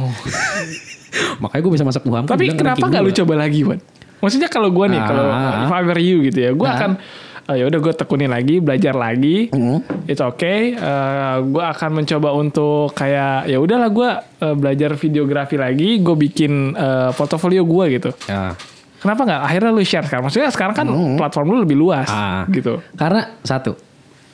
Makanya gue bisa masuk UHAM. Tapi kenapa nggak lu coba lagi, Wan? Maksudnya kalau gue nih, Ah, kalau if I were you gitu ya, gue Ah. akan oh, ya udah gue tekunin lagi, belajar lagi. Mm. It's okay. gue akan mencoba untuk kayak ya udahlah gue eh, belajar videografi lagi, gue bikin eh, portofolio gue gitu. Ya. Kenapa nggak akhirnya lu share sekarang? Maksudnya sekarang kan platform lu lebih luas Ah. gitu. Karena satu,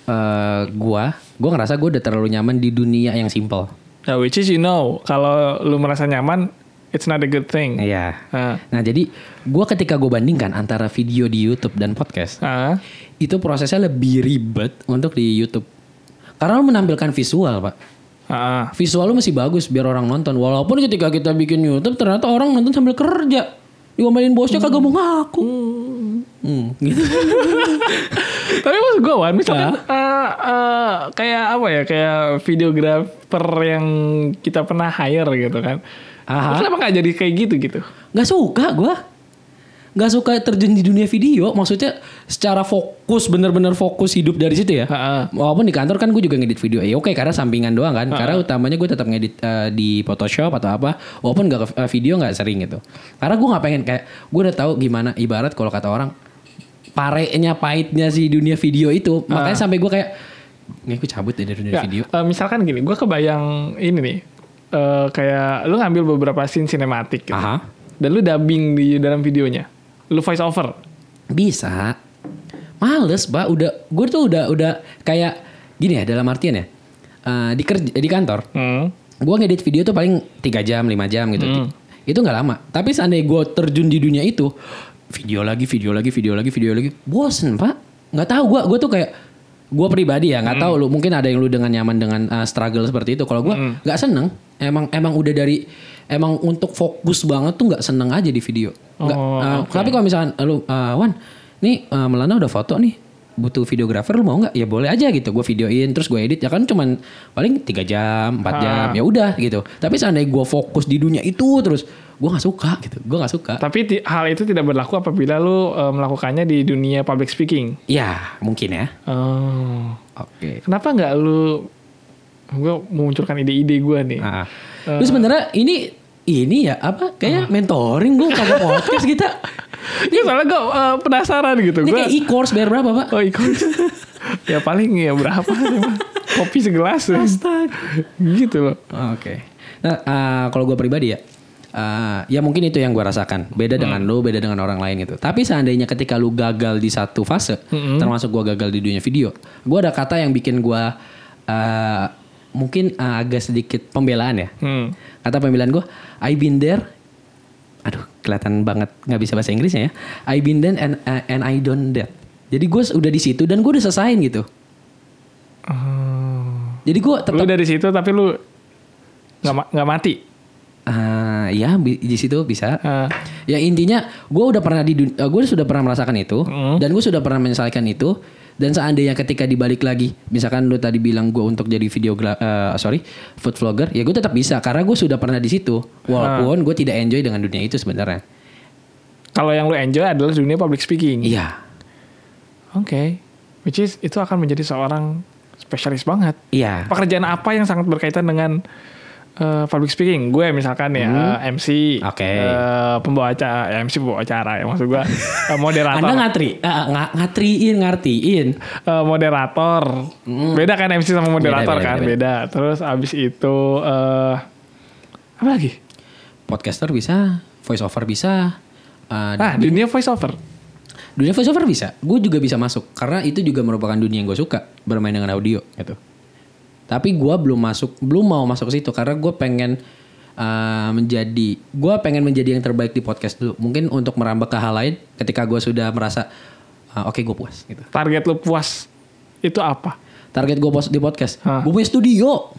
eh gua, gua ngerasa gue udah terlalu nyaman di dunia yang simple. Nah, which is you know, kalau lu merasa nyaman, it's not a good thing. Iya. Ah. Nah jadi gua ketika gue bandingkan antara video di YouTube dan podcast, Ah. Itu prosesnya lebih ribet untuk di YouTube. Karena lu menampilkan visual pak. Ah. Visual lu masih bagus biar orang nonton. Walaupun ketika kita bikin YouTube ternyata orang nonton sambil kerja. Diomelin bosnya kagak mau ngaku. Hmm, gitu. Tapi maksud gue Wan, misalkan eh, eh, kayak apa ya, kayak videografer yang kita pernah hire gitu kan. Aha. Terus kenapa gak jadi kayak gitu gitu? Gak suka gua. Nggak suka terjun di dunia video. Maksudnya secara fokus bener-bener fokus hidup dari situ ya. Ha-ha. Walaupun di kantor kan gue juga ngedit video. Ya oke karena sampingan doang kan. Karena utamanya gue tetap ngedit eh, di Photoshop atau apa. Walaupun nggak eh, video nggak sering gitu. Karena gue nggak pengen kayak gue udah tahu gimana ibarat kalau kata orang parenya pahitnya si dunia video itu. Makanya sampai gue kayak nggak gue cabut dari dunia Nggak, video. eh, misalkan gini, gue kebayang ini nih, eh, kayak lu ngambil beberapa scene sinematik gitu, Aha. dan lu dubbing di dalam videonya, lu voice over. Bisa. Males, Pak. Udah gue tuh udah udah kayak gini ya dalam artian ya. eh, di kerja di kantor, Hmm. gue ngedit video tuh paling 3 jam, 5 jam gitu. Itu nggak lama. Tapi seandainya gue terjun di dunia itu, video lagi, video lagi, video lagi, video lagi, bosen, Pak. Nggak tahu gue gue tuh kayak gue pribadi ya nggak tahu lu mungkin ada yang lu dengan nyaman dengan uh, struggle seperti itu kalau gue nggak seneng emang emang udah dari emang untuk fokus banget tuh nggak seneng aja di video. Nggak Oh, uh, tapi kalau misalkan lu uh, Wan nih uh, Melana udah foto nih butuh videografer lu mau nggak? Ya boleh aja gitu. Gue videoin terus gue edit. Ya kan cuman paling tiga jam 4 jam ya udah gitu. Tapi seandainya gue fokus di dunia itu terus gue nggak suka gitu. Gue nggak suka. Tapi hal itu tidak berlaku apabila lu eh, melakukannya di dunia public speaking. ya mungkin ya. Oh. oke. Kenapa nggak lu gue memunculkan ide-ide gue nih. Ah. Terus sebenarnya ini ini ya apa kayak mentoring gue kagak podcast kita. Ini soalnya gue eh, penasaran gitu. Ini Gue kayak e-course bayar berapa, Pak? oh ikut. ya paling ya berapa sih, Mas? Kopi segelas. ya. gitu loh. Oke. Nah, ah, kalau gue pribadi ya ah, ya mungkin itu yang gue rasakan. Beda dengan lu, beda dengan orang lain gitu. Tapi seandainya ketika lu gagal di satu fase, termasuk gue gagal di dunia video, gue ada kata yang bikin gue ah, mungkin ah, agak sedikit pembelaan ya. Hmm. Kata pembelaan gue, I been there. Aduh, kelihatan banget nggak bisa bahasa Inggrisnya ya. I been there and uh, and I done that. Jadi gue udah di situ dan gue udah selesaiin gitu. Jadi gue tetap Lu dari situ tapi lu nggak nggak mati. Ah, ya di situ bisa. Ah. Ya intinya gue udah pernah di gue sudah pernah merasakan itu dan gue sudah pernah menyelesaikan itu dan seandainya ketika dibalik lagi misalkan lu tadi bilang gue untuk jadi video sorry food vlogger ya gue tetap bisa karena gue sudah pernah di situ walaupun gue tidak enjoy dengan dunia itu sebenarnya Kalau yang lu enjoy adalah dunia public speaking. iya Oke. Which is itu akan menjadi seorang spesialis banget. iya Pekerjaan apa yang sangat berkaitan dengan eh, public speaking? Gue misalkan ya eh, MC, Oke. eh, pembawa acara, ya, MC pembawa acara ya maksud gue eh, moderator. anda ngatri ah, nga- ngatriin ngartiin Eh, moderator. Beda kan MC sama moderator Hmm. beda, kan? beda. Beda. Terus abis itu eh apa lagi? podcaster bisa voice over bisa ah, Nah, dunia voice over. Dunia voiceover bisa, gue juga bisa masuk karena itu juga merupakan dunia yang gue suka bermain dengan audio gitu. Tapi gue belum masuk, belum mau masuk ke situ karena gue pengen uh, menjadi, gue pengen menjadi yang terbaik di podcast dulu. Mungkin untuk merambah ke hal lain ketika gue sudah merasa uh, oke gue puas gitu. Target lu puas itu apa? Target gue di podcast, gue punya studio.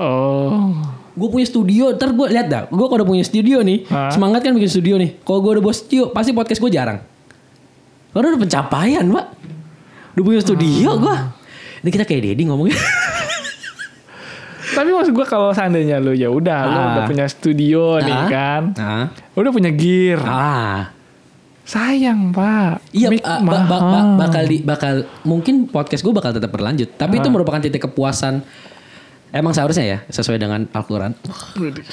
Oh. Gue punya studio, ntar gue lihat dah. Gue kalau udah punya studio nih, Hah? semangat kan bikin studio nih. Kalau gue udah buat studio, pasti podcast gue jarang. Karena udah pencapaian, pak. Udah punya studio gue. Ini kita kayak Dedi ngomongnya. Tapi maksud gue kalau seandainya lu ya udah lu Ah. udah punya studio nih Ah. kan. Nah, Lu udah punya gear. ah, Sayang, Pak. iya, Mic ah, ba- ba- ba- bakal di, bakal mungkin podcast gue bakal tetap berlanjut. Tapi itu merupakan titik kepuasan. Emang seharusnya ya sesuai dengan Al-Quran.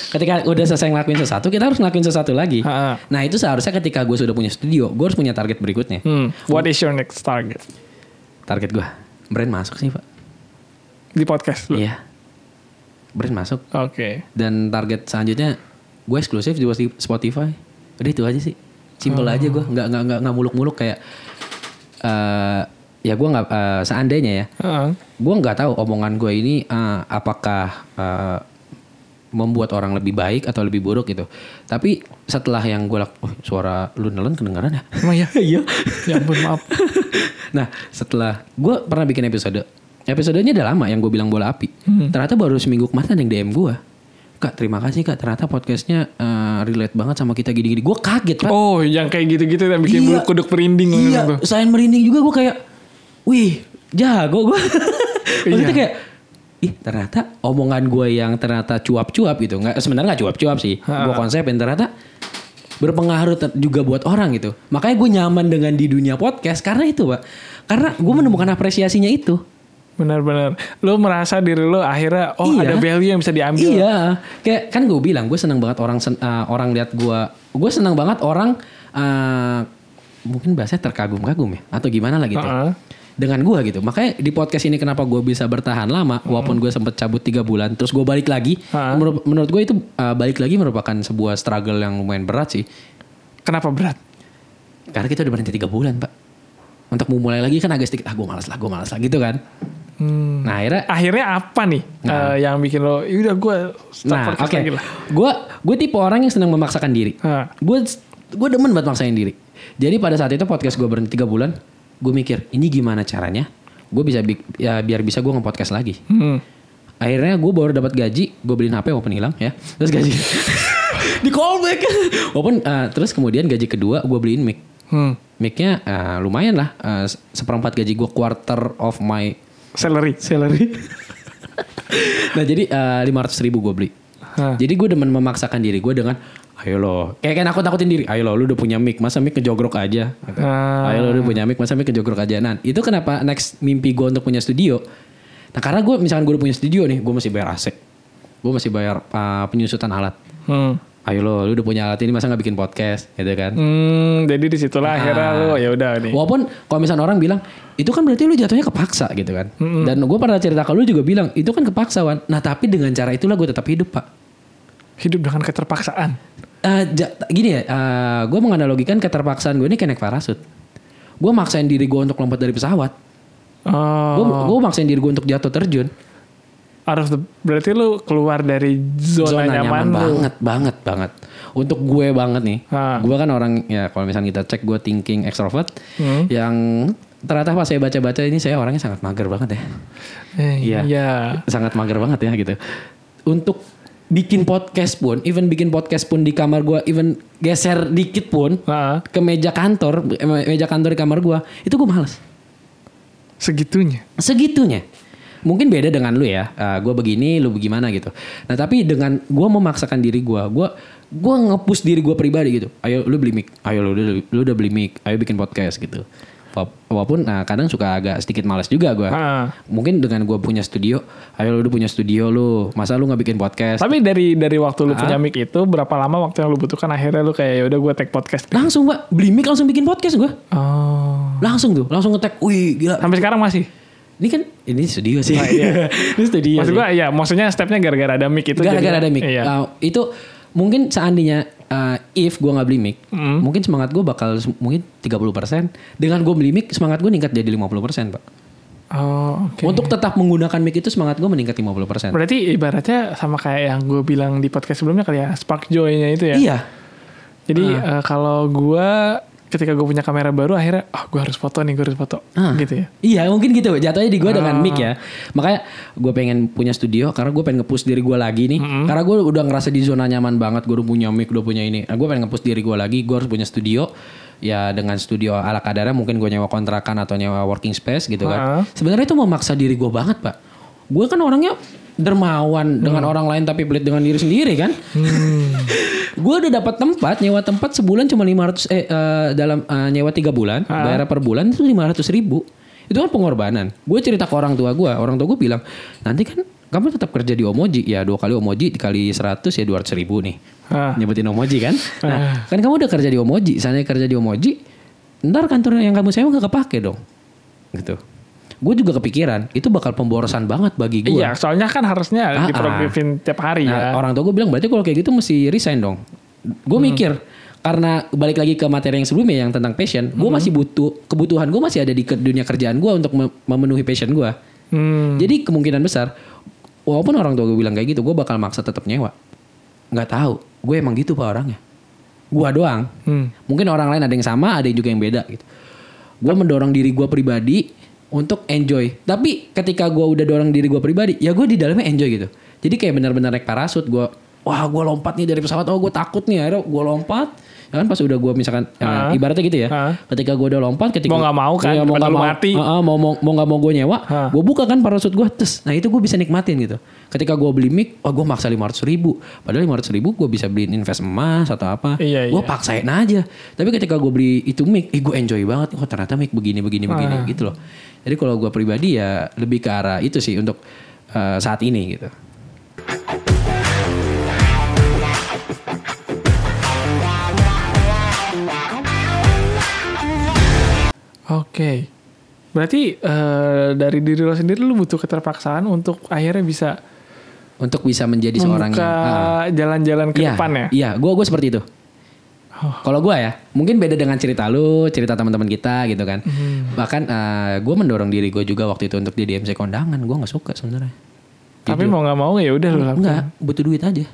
Ketika udah selesai ngelakuin sesuatu, kita harus ngelakuin sesuatu lagi. Ha-ha. Nah itu seharusnya ketika gue sudah punya studio, gue harus punya target berikutnya. Hmm. What is your next target Target gue, brand masuk sih pak. di podcast lu? Iya. Brand masuk. Oke. Dan target selanjutnya gue eksklusif di Spotify. Udah itu aja sih. Simple aja gue. Nggak nggak nggak nggak muluk-muluk kayak. eh ya gue nggak eh, seandainya ya. Heeh. Gue nggak tahu omongan gue ini eh, apakah eh, membuat orang lebih baik atau lebih buruk gitu. Tapi setelah yang gue oh, suara lu nelen kedengaran ya? Emang ya? Iya. ya ampun maaf. Nah setelah gue pernah bikin episode Episodenya udah lama yang gue bilang bola api Ternyata baru seminggu kemarin ada yang DM gue Kak terima kasih kak Ternyata podcastnya eh, relate banget sama kita gini-gini Gue kaget pak Oh, yang kayak gitu-gitu yang bikin bulu Iya. kuduk merinding Iya gitu. selain merinding juga gue kayak Wih jago gue Maksudnya Iya. kayak Ih ternyata omongan gue yang ternyata cuap-cuap gitu nggak Sebenarnya gak cuap-cuap sih. Gue konsepin ternyata berpengaruh juga buat orang gitu. Makanya gue nyaman dengan di dunia podcast karena itu, Pak. Karena gue menemukan apresiasinya itu. Benar-benar. Lo merasa diri lo akhirnya oh Iya. ada value yang bisa diambil. Iya, kayak kan gue bilang gue senang banget orang sen- uh, orang lihat gue, gue senang banget orang uh, mungkin bahasanya terkagum-kagum ya atau gimana lah gitu. Heeh. Dengan gue gitu, makanya di podcast ini kenapa gue bisa bertahan lama, walaupun gue sempet cabut tiga bulan, terus gue balik lagi. Heeh. Menurut, menurut gue itu uh, balik lagi merupakan sebuah struggle yang lumayan berat sih, Kenapa berat? karena kita udah berhenti tiga bulan pak. Untuk mau mulai lagi kan agak sedikit, ah gue malas lah, gue malas lah gitu kan. Hmm. Nah akhirnya Akhirnya apa nih eh, yang bikin lo, udah gue Nah, oke. lah. Gue gue tipe orang yang senang memaksakan diri. Gue gue demen banget maksain diri. Jadi pada saat itu podcast gue berhenti tiga bulan, gue mikir ini gimana caranya? Gue bisa bi- ya biar bisa gue nge-podcast lagi. Hmm. Akhirnya gue baru dapat gaji, gue beliin HP walaupun hilang ya. Terus gaji di callback. walaupun eh, terus kemudian gaji kedua gue beliin mic. Hmm. Mic-nya eh, lumayan lah, eh, seperempat gaji gue quarter of my Salary, salary. nah jadi lima ratus ribu gue beli. Hah. Jadi gue demen memaksakan diri gue dengan ayo lo kayak kayak nakut nakutin diri ayo lo lu udah punya mic masa mic ngejogrok aja Gitu. Ah. ayo lo udah punya mic masa mic ngejogrok aja nah itu kenapa next mimpi gue untuk punya studio nah karena gue misalkan gue udah punya studio nih gue masih bayar AC gue masih bayar uh, penyusutan alat Hmm. Ayo lo lu udah punya alat ini masa nggak bikin podcast gitu kan Hmm, jadi di situlah akhirnya lo ya udah nih. Walaupun kalau misalnya orang bilang itu kan berarti lu jatuhnya kepaksa gitu kan. Dan gue pernah cerita ke lu juga bilang itu kan kepaksa Wan. Nah tapi dengan cara itulah gue tetap hidup pak. Hidup dengan keterpaksaan. Eh, ja- gini ya, gue menganalogikan keterpaksaan gue ini kayak naik parasut. Gue maksain diri gue untuk lompat dari pesawat. Oh. Gue maksain diri gue untuk jatuh terjun. Out of the, berarti lu keluar dari zona, nyaman, lu. banget, banget, banget. Untuk gue banget nih. Ah. Gue kan orang ya kalau misalnya kita cek gue thinking extrovert. Hmm. Yang ternyata pas saya baca-baca ini saya orangnya sangat mager banget ya. Eh, Iya. iya. sangat mager banget ya gitu. Untuk bikin podcast pun, even bikin podcast pun di kamar gua, even geser dikit pun Ah, ke meja kantor, eh, meja kantor di kamar gua, itu gua males. segitunya. Segitunya. Mungkin beda dengan lu ya. Uh, gua begini, lu bagaimana gitu. Nah, tapi dengan gua memaksakan diri gua, gua gua ngepush diri gua pribadi gitu. Ayo lu beli mic. Ayo lu, lu, lu udah beli mic. Ayo bikin podcast gitu. Wala- Walaupun nah, kadang suka agak sedikit malas juga gua. Ah. Mungkin dengan gue punya studio, ayo lu udah punya studio lu, masa lu nggak bikin podcast? Tapi dari dari waktu lu Ah. punya mic itu berapa lama waktu yang lu butuhkan akhirnya lu kayak ya udah gue take podcast. Langsung mbak, beli mic langsung bikin podcast gue, Oh. langsung tuh, langsung ngetek, wih gila. Sampai sekarang masih. Ini kan, ini studio sih, Ah, iya. ini studio. Maksud gue ya maksudnya stepnya gara-gara ada mic itu. Gara-gara ada mic, Iya. Uh, itu mungkin seandainya uh, if gue nggak beli mic, Mm. mungkin semangat gue bakal mungkin 30%. Dengan gue beli mic, semangat gue meningkat jadi 50% pak. Oh, oke. Untuk tetap menggunakan mic itu semangat gue meningkat 50%. Berarti ibaratnya sama kayak yang gue bilang di podcast sebelumnya kali ya, spark joy-nya itu ya. Iya, Jadi eh, kalau gue ketika gue punya kamera baru akhirnya ah gue harus foto nih, gue harus foto. Ah. Gitu ya. Iya mungkin gitu jatuhnya di gue dengan Ah. mic ya Makanya gue pengen punya studio Karena gue pengen nge-push diri gue lagi nih Karena gue udah ngerasa di zona nyaman banget Gue udah punya mic, udah punya ini nah, Gue pengen nge-push diri gue lagi Gue harus punya studio Ya dengan studio ala kadarnya Mungkin gue nyewa kontrakan atau nyewa working space gitu kan Ah. Sebenarnya itu memaksa diri gue banget pak Gue kan orangnya dermawan dengan orang lain tapi pelit dengan diri sendiri kan. gue udah dapat tempat nyewa tempat sebulan cuma 500 eh eh, dalam eh, nyewa tiga bulan bayar per bulan itu 500 ribu. Itu kan pengorbanan. Gue cerita ke orang tua gue orang tua gue bilang nanti kan kamu tetap kerja di Omoji. Ya dua kali Omoji dikali 100 ya 200 ribu nih. Ah. nyebutin Omoji kan? Nah kan kamu udah kerja di Omoji. Sana kerja di Omoji ntar kantor yang kamu sewa gak kepake dong. Gitu gue juga kepikiran itu bakal pemborosan banget bagi gue Iya, soalnya kan harusnya Ah, diproduktifin tiap hari Nah, ya. orang tua gue bilang berarti kalau kayak gitu mesti resign dong. Gue mikir karena balik lagi ke materi yang sebelumnya yang tentang passion, gue masih butuh kebutuhan gue masih ada di dunia kerjaan gue untuk mem- memenuhi passion gue. Hmm. Jadi kemungkinan besar, walaupun orang tua gue bilang kayak gitu, gue bakal maksa tetap nyewa. Nggak tahu, gue emang gitu pak orangnya. Gue doang. Hmm. Mungkin orang lain ada yang sama, ada yang juga yang beda gitu. Gue mendorong diri gue pribadi untuk enjoy. Tapi ketika gue udah dorong diri gue pribadi, ya gue di dalamnya enjoy gitu. Jadi kayak benar-benar naik parasut. Gue, wah gue lompat nih dari pesawat. Oh gue takut nih. Akhirnya gue lompat. Ya kan pas udah gue misalkan eh, ibaratnya gitu ya. Ah. Ketika gue udah lompat, ketika Mau nggak mau kan, Iya, mau nggak mau, mati. Ah, ah, mau mau mau nggak mau gue nyewa, Ah. gue buka kan parasut gue, tes. Nah itu gue bisa nikmatin gitu. Ketika gue beli mic, oh gue maksa lima ratus ribu. Padahal lima ratus ribu gue bisa beliin invest emas atau apa. Iya, gue iya. paksain aja. Tapi ketika gue beli itu mic, eh gue enjoy banget. Oh ternyata mic begini begini begini Ah. gitu loh. Jadi kalau gue pribadi ya lebih ke arah itu sih untuk eh, saat ini gitu. Oke. Berarti eh, dari diri lo sendiri lu butuh keterpaksaan untuk akhirnya bisa Untuk bisa menjadi seorang yang ah, jalan-jalan ke Iya, depan ya. Iya, gue gue seperti itu. Oh. Kalau gue ya, mungkin beda dengan cerita lu, cerita teman-teman kita gitu kan. Hmm. Bahkan gue mendorong diri gue juga waktu itu untuk jadi MC kondangan. Gue nggak suka sebenarnya. Tapi mau nggak mau ya udah lu lakukan. Enggak, butuh duit aja.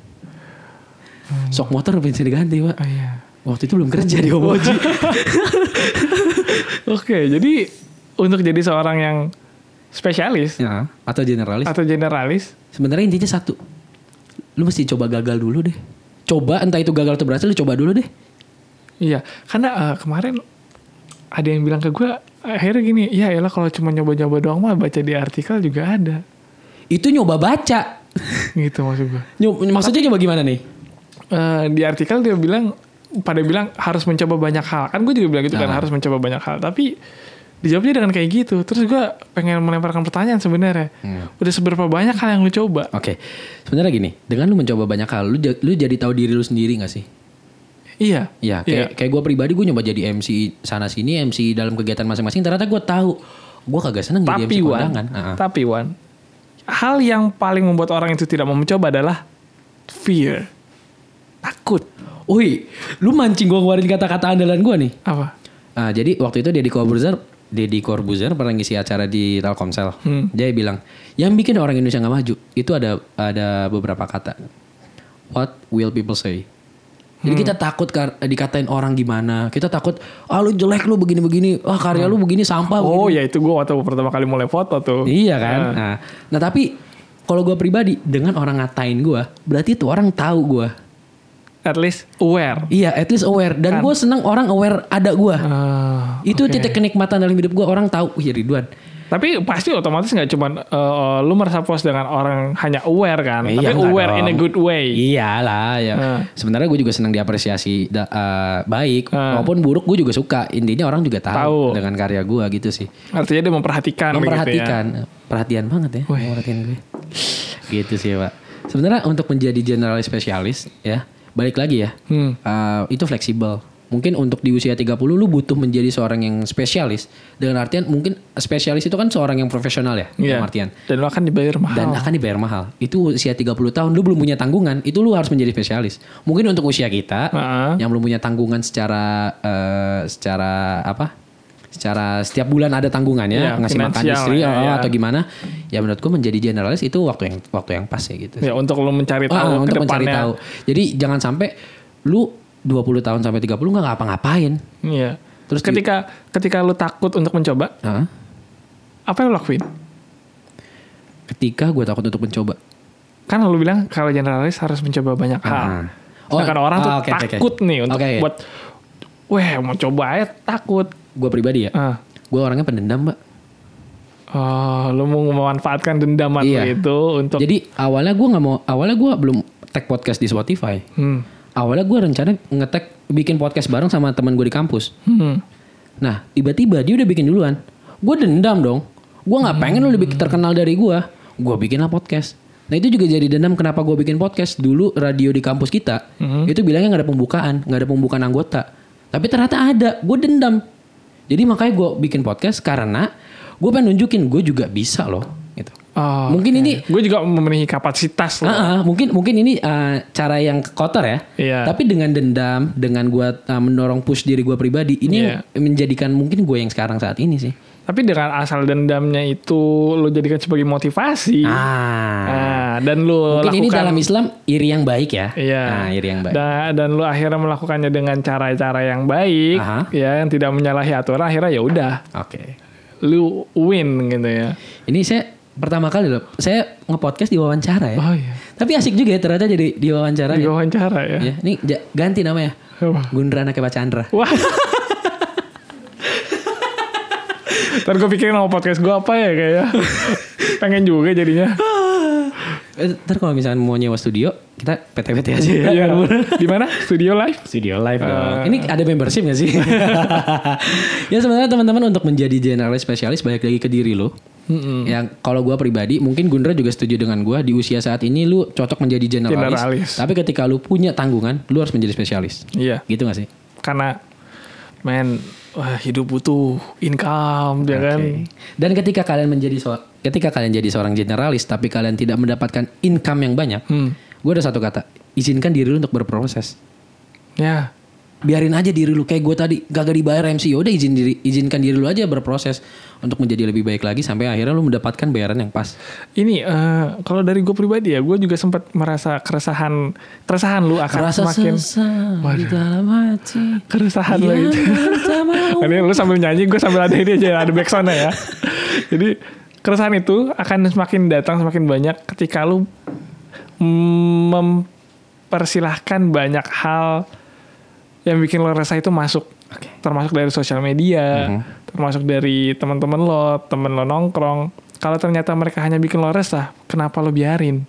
Sok motor bisa diganti pak. Oh iya. Waktu itu belum kerja di Omoji. Oke, jadi untuk jadi seorang yang spesialis ya, atau generalis. atau generalis, Sebenarnya intinya satu. Lu mesti coba gagal dulu deh. Coba entah itu gagal atau berhasil, lu coba dulu deh. iya. Karena eh, kemarin ada yang bilang ke gue, akhirnya gini, ya elah kalau cuma nyoba-nyoba doang mah baca di artikel juga ada. Itu nyoba baca. gitu maksud gue. Nyob- maksudnya nyoba gimana nih? Eh, di artikel dia bilang pada bilang harus mencoba banyak hal kan gue juga bilang gitu kan Ah. harus mencoba banyak hal tapi dijawabnya dengan kayak gitu terus gue pengen melemparkan pertanyaan sebenarnya Hmm. udah seberapa banyak hal yang lu coba Oke, sebenarnya gini, dengan lu mencoba banyak hal, lu, lu jadi tahu diri lu sendiri gak sih? iya Iya, Iya. kayak kayak gue pribadi gue nyoba jadi MC sana sini, MC dalam kegiatan masing-masing. Ternyata gue tahu, gue kagak seneng jadi tapi MC Wan kondangan. Ah, ah. tapi Wan hal yang paling membuat orang itu tidak mau mencoba adalah fear takut Wih, lu mancing gue keluarin kata-kata andalan gue nih. apa Ah, jadi waktu itu Deddy Corbuzier, Deddy Corbuzier pernah ngisi acara di Telkomsel. Hmm. Dia bilang, yang bikin orang Indonesia nggak maju itu ada ada beberapa kata. What will people say? Jadi kita takut dikatain orang gimana. Kita takut, ah lu jelek lu begini-begini. Ah karya lu begini sampah. oh ya itu gue waktu pertama kali mulai foto tuh Iya kan. Nah, nah tapi kalau gue pribadi dengan orang ngatain gue, berarti itu orang tahu gue. At least aware Iya, at least aware. Dan Kan. gue seneng orang aware ada gue. Ah, itu oke. titik kenikmatan dalam hidup gue. Orang tahu, wih Ridwan. Tapi pasti otomatis nggak cuma lu merasa puas dengan orang hanya aware kan, Iya, tapi aware in a dong. good way. Iyalah ya. Ah. Sebenarnya gue juga senang diapresiasi da- eh, baik Ah. maupun buruk gue juga suka. Intinya orang juga tahu, Tahu. dengan karya gue gitu sih. Artinya dia memperhatikan. Memperhatikan, Gitu ya. perhatian banget ya, Wih. memperhatikan gue. gitu sih pak. Sebenarnya untuk menjadi generalis spesialis ya, balik lagi ya, Hmm. eh, itu fleksibel. Mungkin untuk di usia 30 lu butuh menjadi seorang yang spesialis. Dengan artian mungkin spesialis itu kan seorang yang profesional ya, Iya. dalam artian. Dan lu akan dibayar mahal. dan akan dibayar mahal. Itu usia 30 tahun lu belum punya tanggungan, itu lu harus menjadi spesialis. Mungkin untuk usia kita Heeh. yang belum punya tanggungan secara eh, secara apa? Secara setiap bulan ada tanggungannya, Iya, ngasih makan istri ya, oh, iya. atau gimana. Ya menurut gua menjadi generalis itu waktu yang waktu yang pas ya gitu. ya untuk lu mencari Oh, tahu ke untuk mencari tahu. Jadi jangan sampai lu 20 tahun sampai 30 nggak ngapa-ngapain. Iya. Terus ketika ketika lu takut untuk mencoba, Hah? apa yang lu lakuin? Ketika gue takut untuk mencoba. Kan lu bilang kalau generalis harus mencoba banyak hal. Ah. Oh, Sedangkan orang tuh ah, oke, oke, oke. takut nih untuk oke. buat Weh mau coba aja takut. Gue pribadi ya, Ah. gue orangnya pendendam mbak. Oh, lu mau memanfaatkan dendaman Iya. itu untuk Jadi awalnya gue nggak mau, awalnya gue belum tag podcast di Spotify. Hmm. Awalnya gue rencana ngetek bikin podcast bareng sama teman gue di kampus. Hmm. Nah tiba-tiba dia udah bikin duluan. Gue dendam dong. Gue nggak pengen lu lebih terkenal dari gue. Gue bikinlah podcast. Nah itu juga jadi dendam kenapa gue bikin podcast. Dulu radio di kampus kita itu bilangnya nggak ada pembukaan, nggak ada pembukaan anggota. Tapi ternyata ada. Gue dendam. Jadi makanya gue bikin podcast karena gue pengen nunjukin gue juga bisa loh. Gitu. Oh, Mungkin ini gue juga memenuhi kapasitas lo. Ah, ah, mungkin mungkin ini uh, cara yang kotor ya. Iya. Tapi dengan dendam, dengan gua uh, mendorong push diri gua pribadi, ini yang menjadikan mungkin gue yang sekarang saat ini sih. Tapi dengan asal dendamnya itu lo jadikan sebagai motivasi. Ah. Dan lo mungkin lakukan ini dalam Islam iri yang baik ya. Iya. Nah, iri yang baik. Da- dan lo akhirnya melakukannya dengan cara-cara yang baik, Aha. ya yang tidak menyalahi aturan. Akhirnya ya udah, Oke. lu win gitu ya. Ini saya pertama kali loh saya nge-podcast di wawancara ya. Oh iya. Tapi asik juga ya ternyata jadi di wawancara Di ya. wawancara ya. Ya, ini ganti namanya. Apa? Gundra anaknya Pak Chandra. Wah. Ntar gue pikirin nama podcast gue apa ya kayaknya. Pengen juga jadinya. Eh, Ntar kalau misalnya mau nyewa studio, kita PT-PT aja ya. Iya. Di mana? Studio live? Studio live dong. Ini ada membership gak sih? ya sebenarnya teman-teman untuk menjadi generalis spesialis balik lagi ke diri lo. Yang kalau gua pribadi, mungkin Gundra juga setuju dengan gua di usia saat ini lu cocok menjadi generalis. Generalis. Tapi ketika lu punya tanggungan, lu harus menjadi spesialis. Iya. Gitu gak sih? Karena men wah, hidup butuh income ya kan. Dan ketika kalian menjadi so ketika kalian jadi seorang generalis tapi kalian tidak mendapatkan income yang banyak, Hmm. gue ada satu kata, izinkan diri lu untuk berproses. Ya. Biarin aja diri lu kayak gue tadi gak dibayar MC ya udah izin diri izinkan diri lu aja berproses untuk menjadi lebih baik lagi sampai akhirnya lu mendapatkan bayaran yang pas Ini eh, kalau dari gue pribadi ya, gue juga sempat merasa keresahan keresahan lu akan rasa semakin di dalam hati keresahan lu itu. Ini lu sambil nyanyi, gue sambil ada ini aja, ada backsoundnya ya. Jadi keresahan itu akan semakin datang semakin banyak ketika lu mm, mempersilahkan banyak hal yang bikin lo resah itu masuk. Termasuk dari sosial media, termasuk dari teman-teman lo, temen lo nongkrong. Kalau ternyata mereka hanya bikin lo resah, kenapa lo biarin?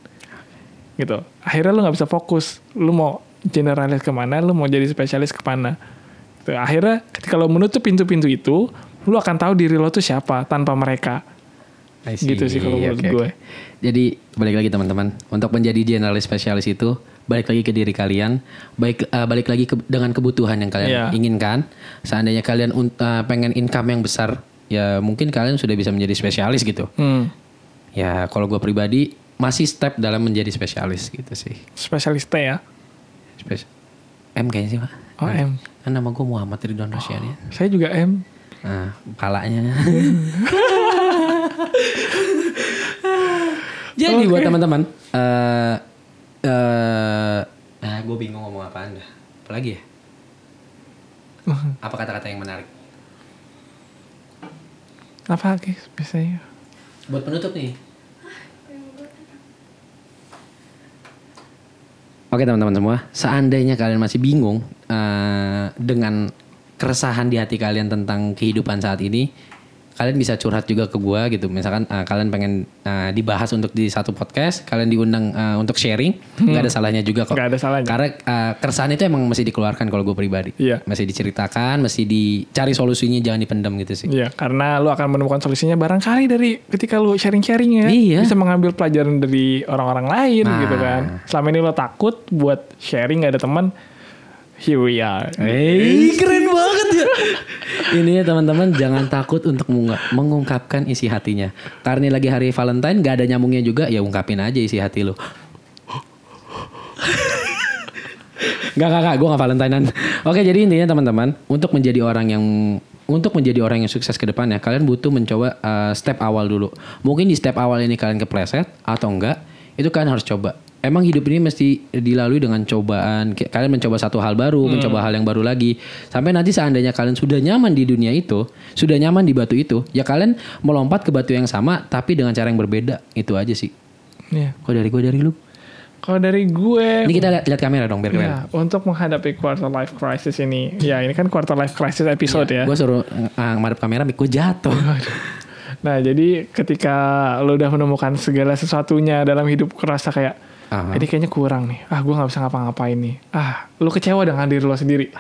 Gitu. Akhirnya lo nggak bisa fokus. Lo mau generalis ke mana, lo mau jadi spesialis ke mana. Gitu. Akhirnya ketika lo menutup pintu-pintu itu, lo akan tahu diri lo tuh siapa tanpa mereka. Gitu sih kalau menurut Oke, gue. Jadi balik lagi teman-teman untuk menjadi generalis spesialis itu balik lagi ke diri kalian baik eh, balik lagi ke- dengan kebutuhan yang kalian Iya. inginkan seandainya kalian eh, pengen income yang besar ya mungkin kalian sudah bisa menjadi spesialis gitu Hmm. Ya kalau gue pribadi masih step dalam menjadi spesialis gitu sih. Spesialis T ya. Spes M kayaknya sih pak. Oh, M. Kan nama gue Muhammad Ridwan Rosyani. Saya juga M. Nah palanya. Jadi buat teman-teman. eh eh nah gue bingung ngomong apaan dah. Apalagi ya? Apa kata-kata yang menarik? Apa guys biasanya? Buat penutup nih. Oke teman-teman semua, seandainya kalian masih bingung eh, dengan keresahan di hati kalian tentang kehidupan saat ini, kalian bisa curhat juga ke gua gitu. Misalkan eh, kalian pengen eh, dibahas untuk di satu podcast, kalian diundang eh, untuk sharing, nggak ada salahnya juga kok. Hmm. Nggak ada salahnya. Karena eh, keresahan itu emang mesti dikeluarkan kalau gue pribadi. Iya. Mesti diceritakan, mesti dicari solusinya, jangan dipendam gitu sih. Iya, karena lu akan menemukan solusinya barangkali dari ketika lu sharing-sharing ya. Iya. Bisa mengambil pelajaran dari orang-orang lain Nah. gitu kan. Selama ini lo takut buat sharing gak ada teman. Here we are. Hei, keren banget ya. Ini ya teman-teman jangan takut untuk mengungkapkan isi hatinya. Karena ini lagi hari Valentine gak ada nyambungnya juga ya ungkapin aja isi hati lu. Gak, gak, gak, gue gak Valentinean. Oke, jadi intinya teman-teman, untuk menjadi orang yang untuk menjadi orang yang sukses ke depannya, kalian butuh mencoba uh, step awal dulu. Mungkin di step awal ini kalian kepleset atau enggak, itu kalian harus coba. Emang hidup ini mesti dilalui dengan cobaan. Kalian mencoba satu hal baru, mencoba hal yang baru lagi. Sampai nanti seandainya kalian sudah nyaman di dunia itu, sudah nyaman di batu itu, ya kalian melompat ke batu yang sama tapi dengan cara yang berbeda. Itu aja sih. Iya. Kok dari gue dari lu? Kalau dari gue Ini kita lihat, lihat kamera dong biar keren. Ya, untuk menghadapi quarter life crisis ini, ya ini kan quarter life crisis episode ya. Gue suruh uh, ngadep kamera, gue jatuh. Nah, jadi ketika lo udah menemukan segala sesuatunya dalam hidup kerasa kayak Aha. ini kayaknya kurang nih. Ah, gue nggak bisa ngapa-ngapain nih. Ah, lo kecewa dengan diri lo sendiri.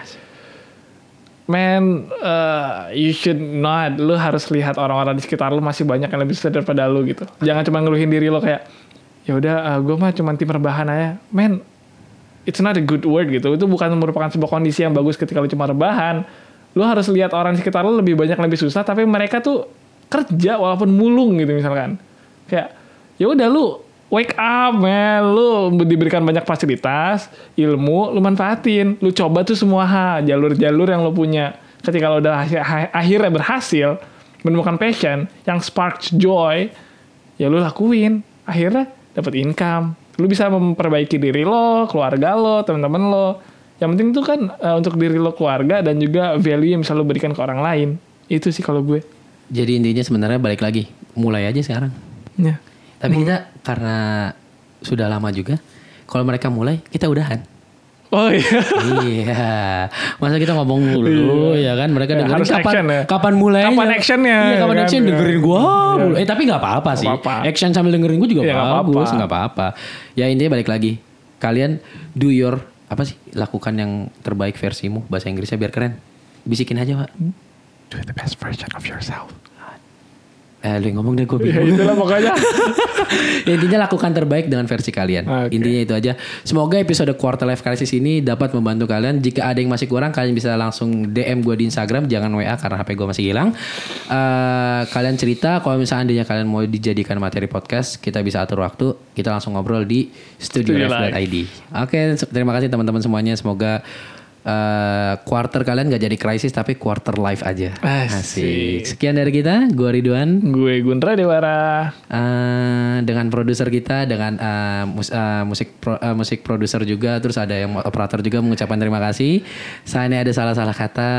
Man, uh, you should not. Lo harus lihat orang-orang di sekitar lo masih banyak yang lebih susah daripada lo gitu. Jangan cuma ngeluhin diri lo kayak, ya udah, gue mah cuma tim rebahan aja. Man, it's not a good word gitu. Itu bukan merupakan sebuah kondisi yang bagus ketika lo cuma rebahan. Lo harus lihat orang di sekitar lo lebih banyak lebih susah, tapi mereka tuh kerja walaupun mulung gitu misalkan. Kayak, ya udah lu wake up man, lu diberikan banyak fasilitas, ilmu, lu manfaatin, lu coba tuh semua hal, jalur-jalur yang lu punya. Ketika lu udah hasil- ha- akhirnya berhasil menemukan passion yang sparks joy, ya lu lakuin. Akhirnya dapat income. Lu bisa memperbaiki diri lo, keluarga lo, teman-teman lo. Yang penting itu kan eh, untuk diri lo, keluarga dan juga value yang bisa lo berikan ke orang lain. Itu sih kalau gue. Jadi intinya sebenarnya balik lagi, mulai aja sekarang. Ya. Tapi kita karena sudah lama juga, kalau mereka mulai kita udahan. Oh iya. iya, masa kita ngomong mulu ya kan mereka Ya, dengerin harus kapan, action ya. kapan mulainya? Kapan actionnya, Iya, kapan kan? action Ya. dengerin gua. Iya. Eh tapi nggak apa-apa sih. apa-apa. Action sambil dengerin gua juga Ya, bagus, apa-apa. nggak apa-apa. Ya intinya balik lagi, kalian do your apa sih? Lakukan yang terbaik versimu bahasa Inggrisnya biar keren. Bisikin aja pak. Do the best version of yourself. Eh lu yang ngomong deh gue Ya bingung. itulah pokoknya. Ya, intinya lakukan terbaik dengan versi kalian. Oke. Intinya itu aja. Semoga episode Quarter Life Crisis ini dapat membantu kalian. Jika ada yang masih kurang, kalian bisa langsung DM gue di Instagram. Jangan WA karena HP gue masih hilang. Eh, kalian cerita kalau misalnya kalian mau dijadikan materi podcast, kita bisa atur waktu. Kita langsung ngobrol di Studio studiolife.id. Oke, terima kasih teman-teman semuanya. Semoga eh, quarter kalian gak jadi krisis tapi quarter life aja. Asik. Sekian dari kita. Gue Ridwan. Gue Gundra Dewara. Eh, dengan produser kita dengan eh, mus- eh, musik pro- eh, musik produser juga terus ada yang operator juga mengucapkan terima kasih saya ini ada salah-salah kata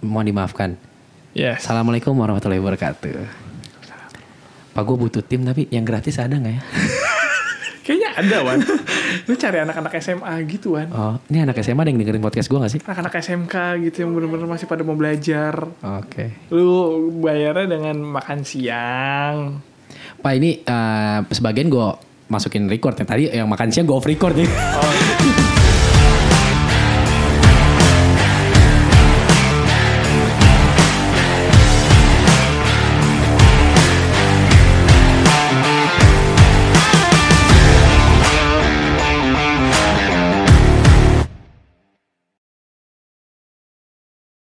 mohon dimaafkan Yes. assalamualaikum warahmatullahi wabarakatuh pak gue butuh tim tapi yang gratis ada nggak ya Kayaknya ada Wan. Lu cari anak-anak SMA gitu Wan. oh ini anak SMA ada yang dengerin podcast gue gak sih Anak-anak SMK gitu yang bener-bener masih pada mau belajar. oke Lu bayarnya dengan makan siang. pak ini eh, sebagian gue masukin record ya tadi yang makan siang gue off record nih Oh,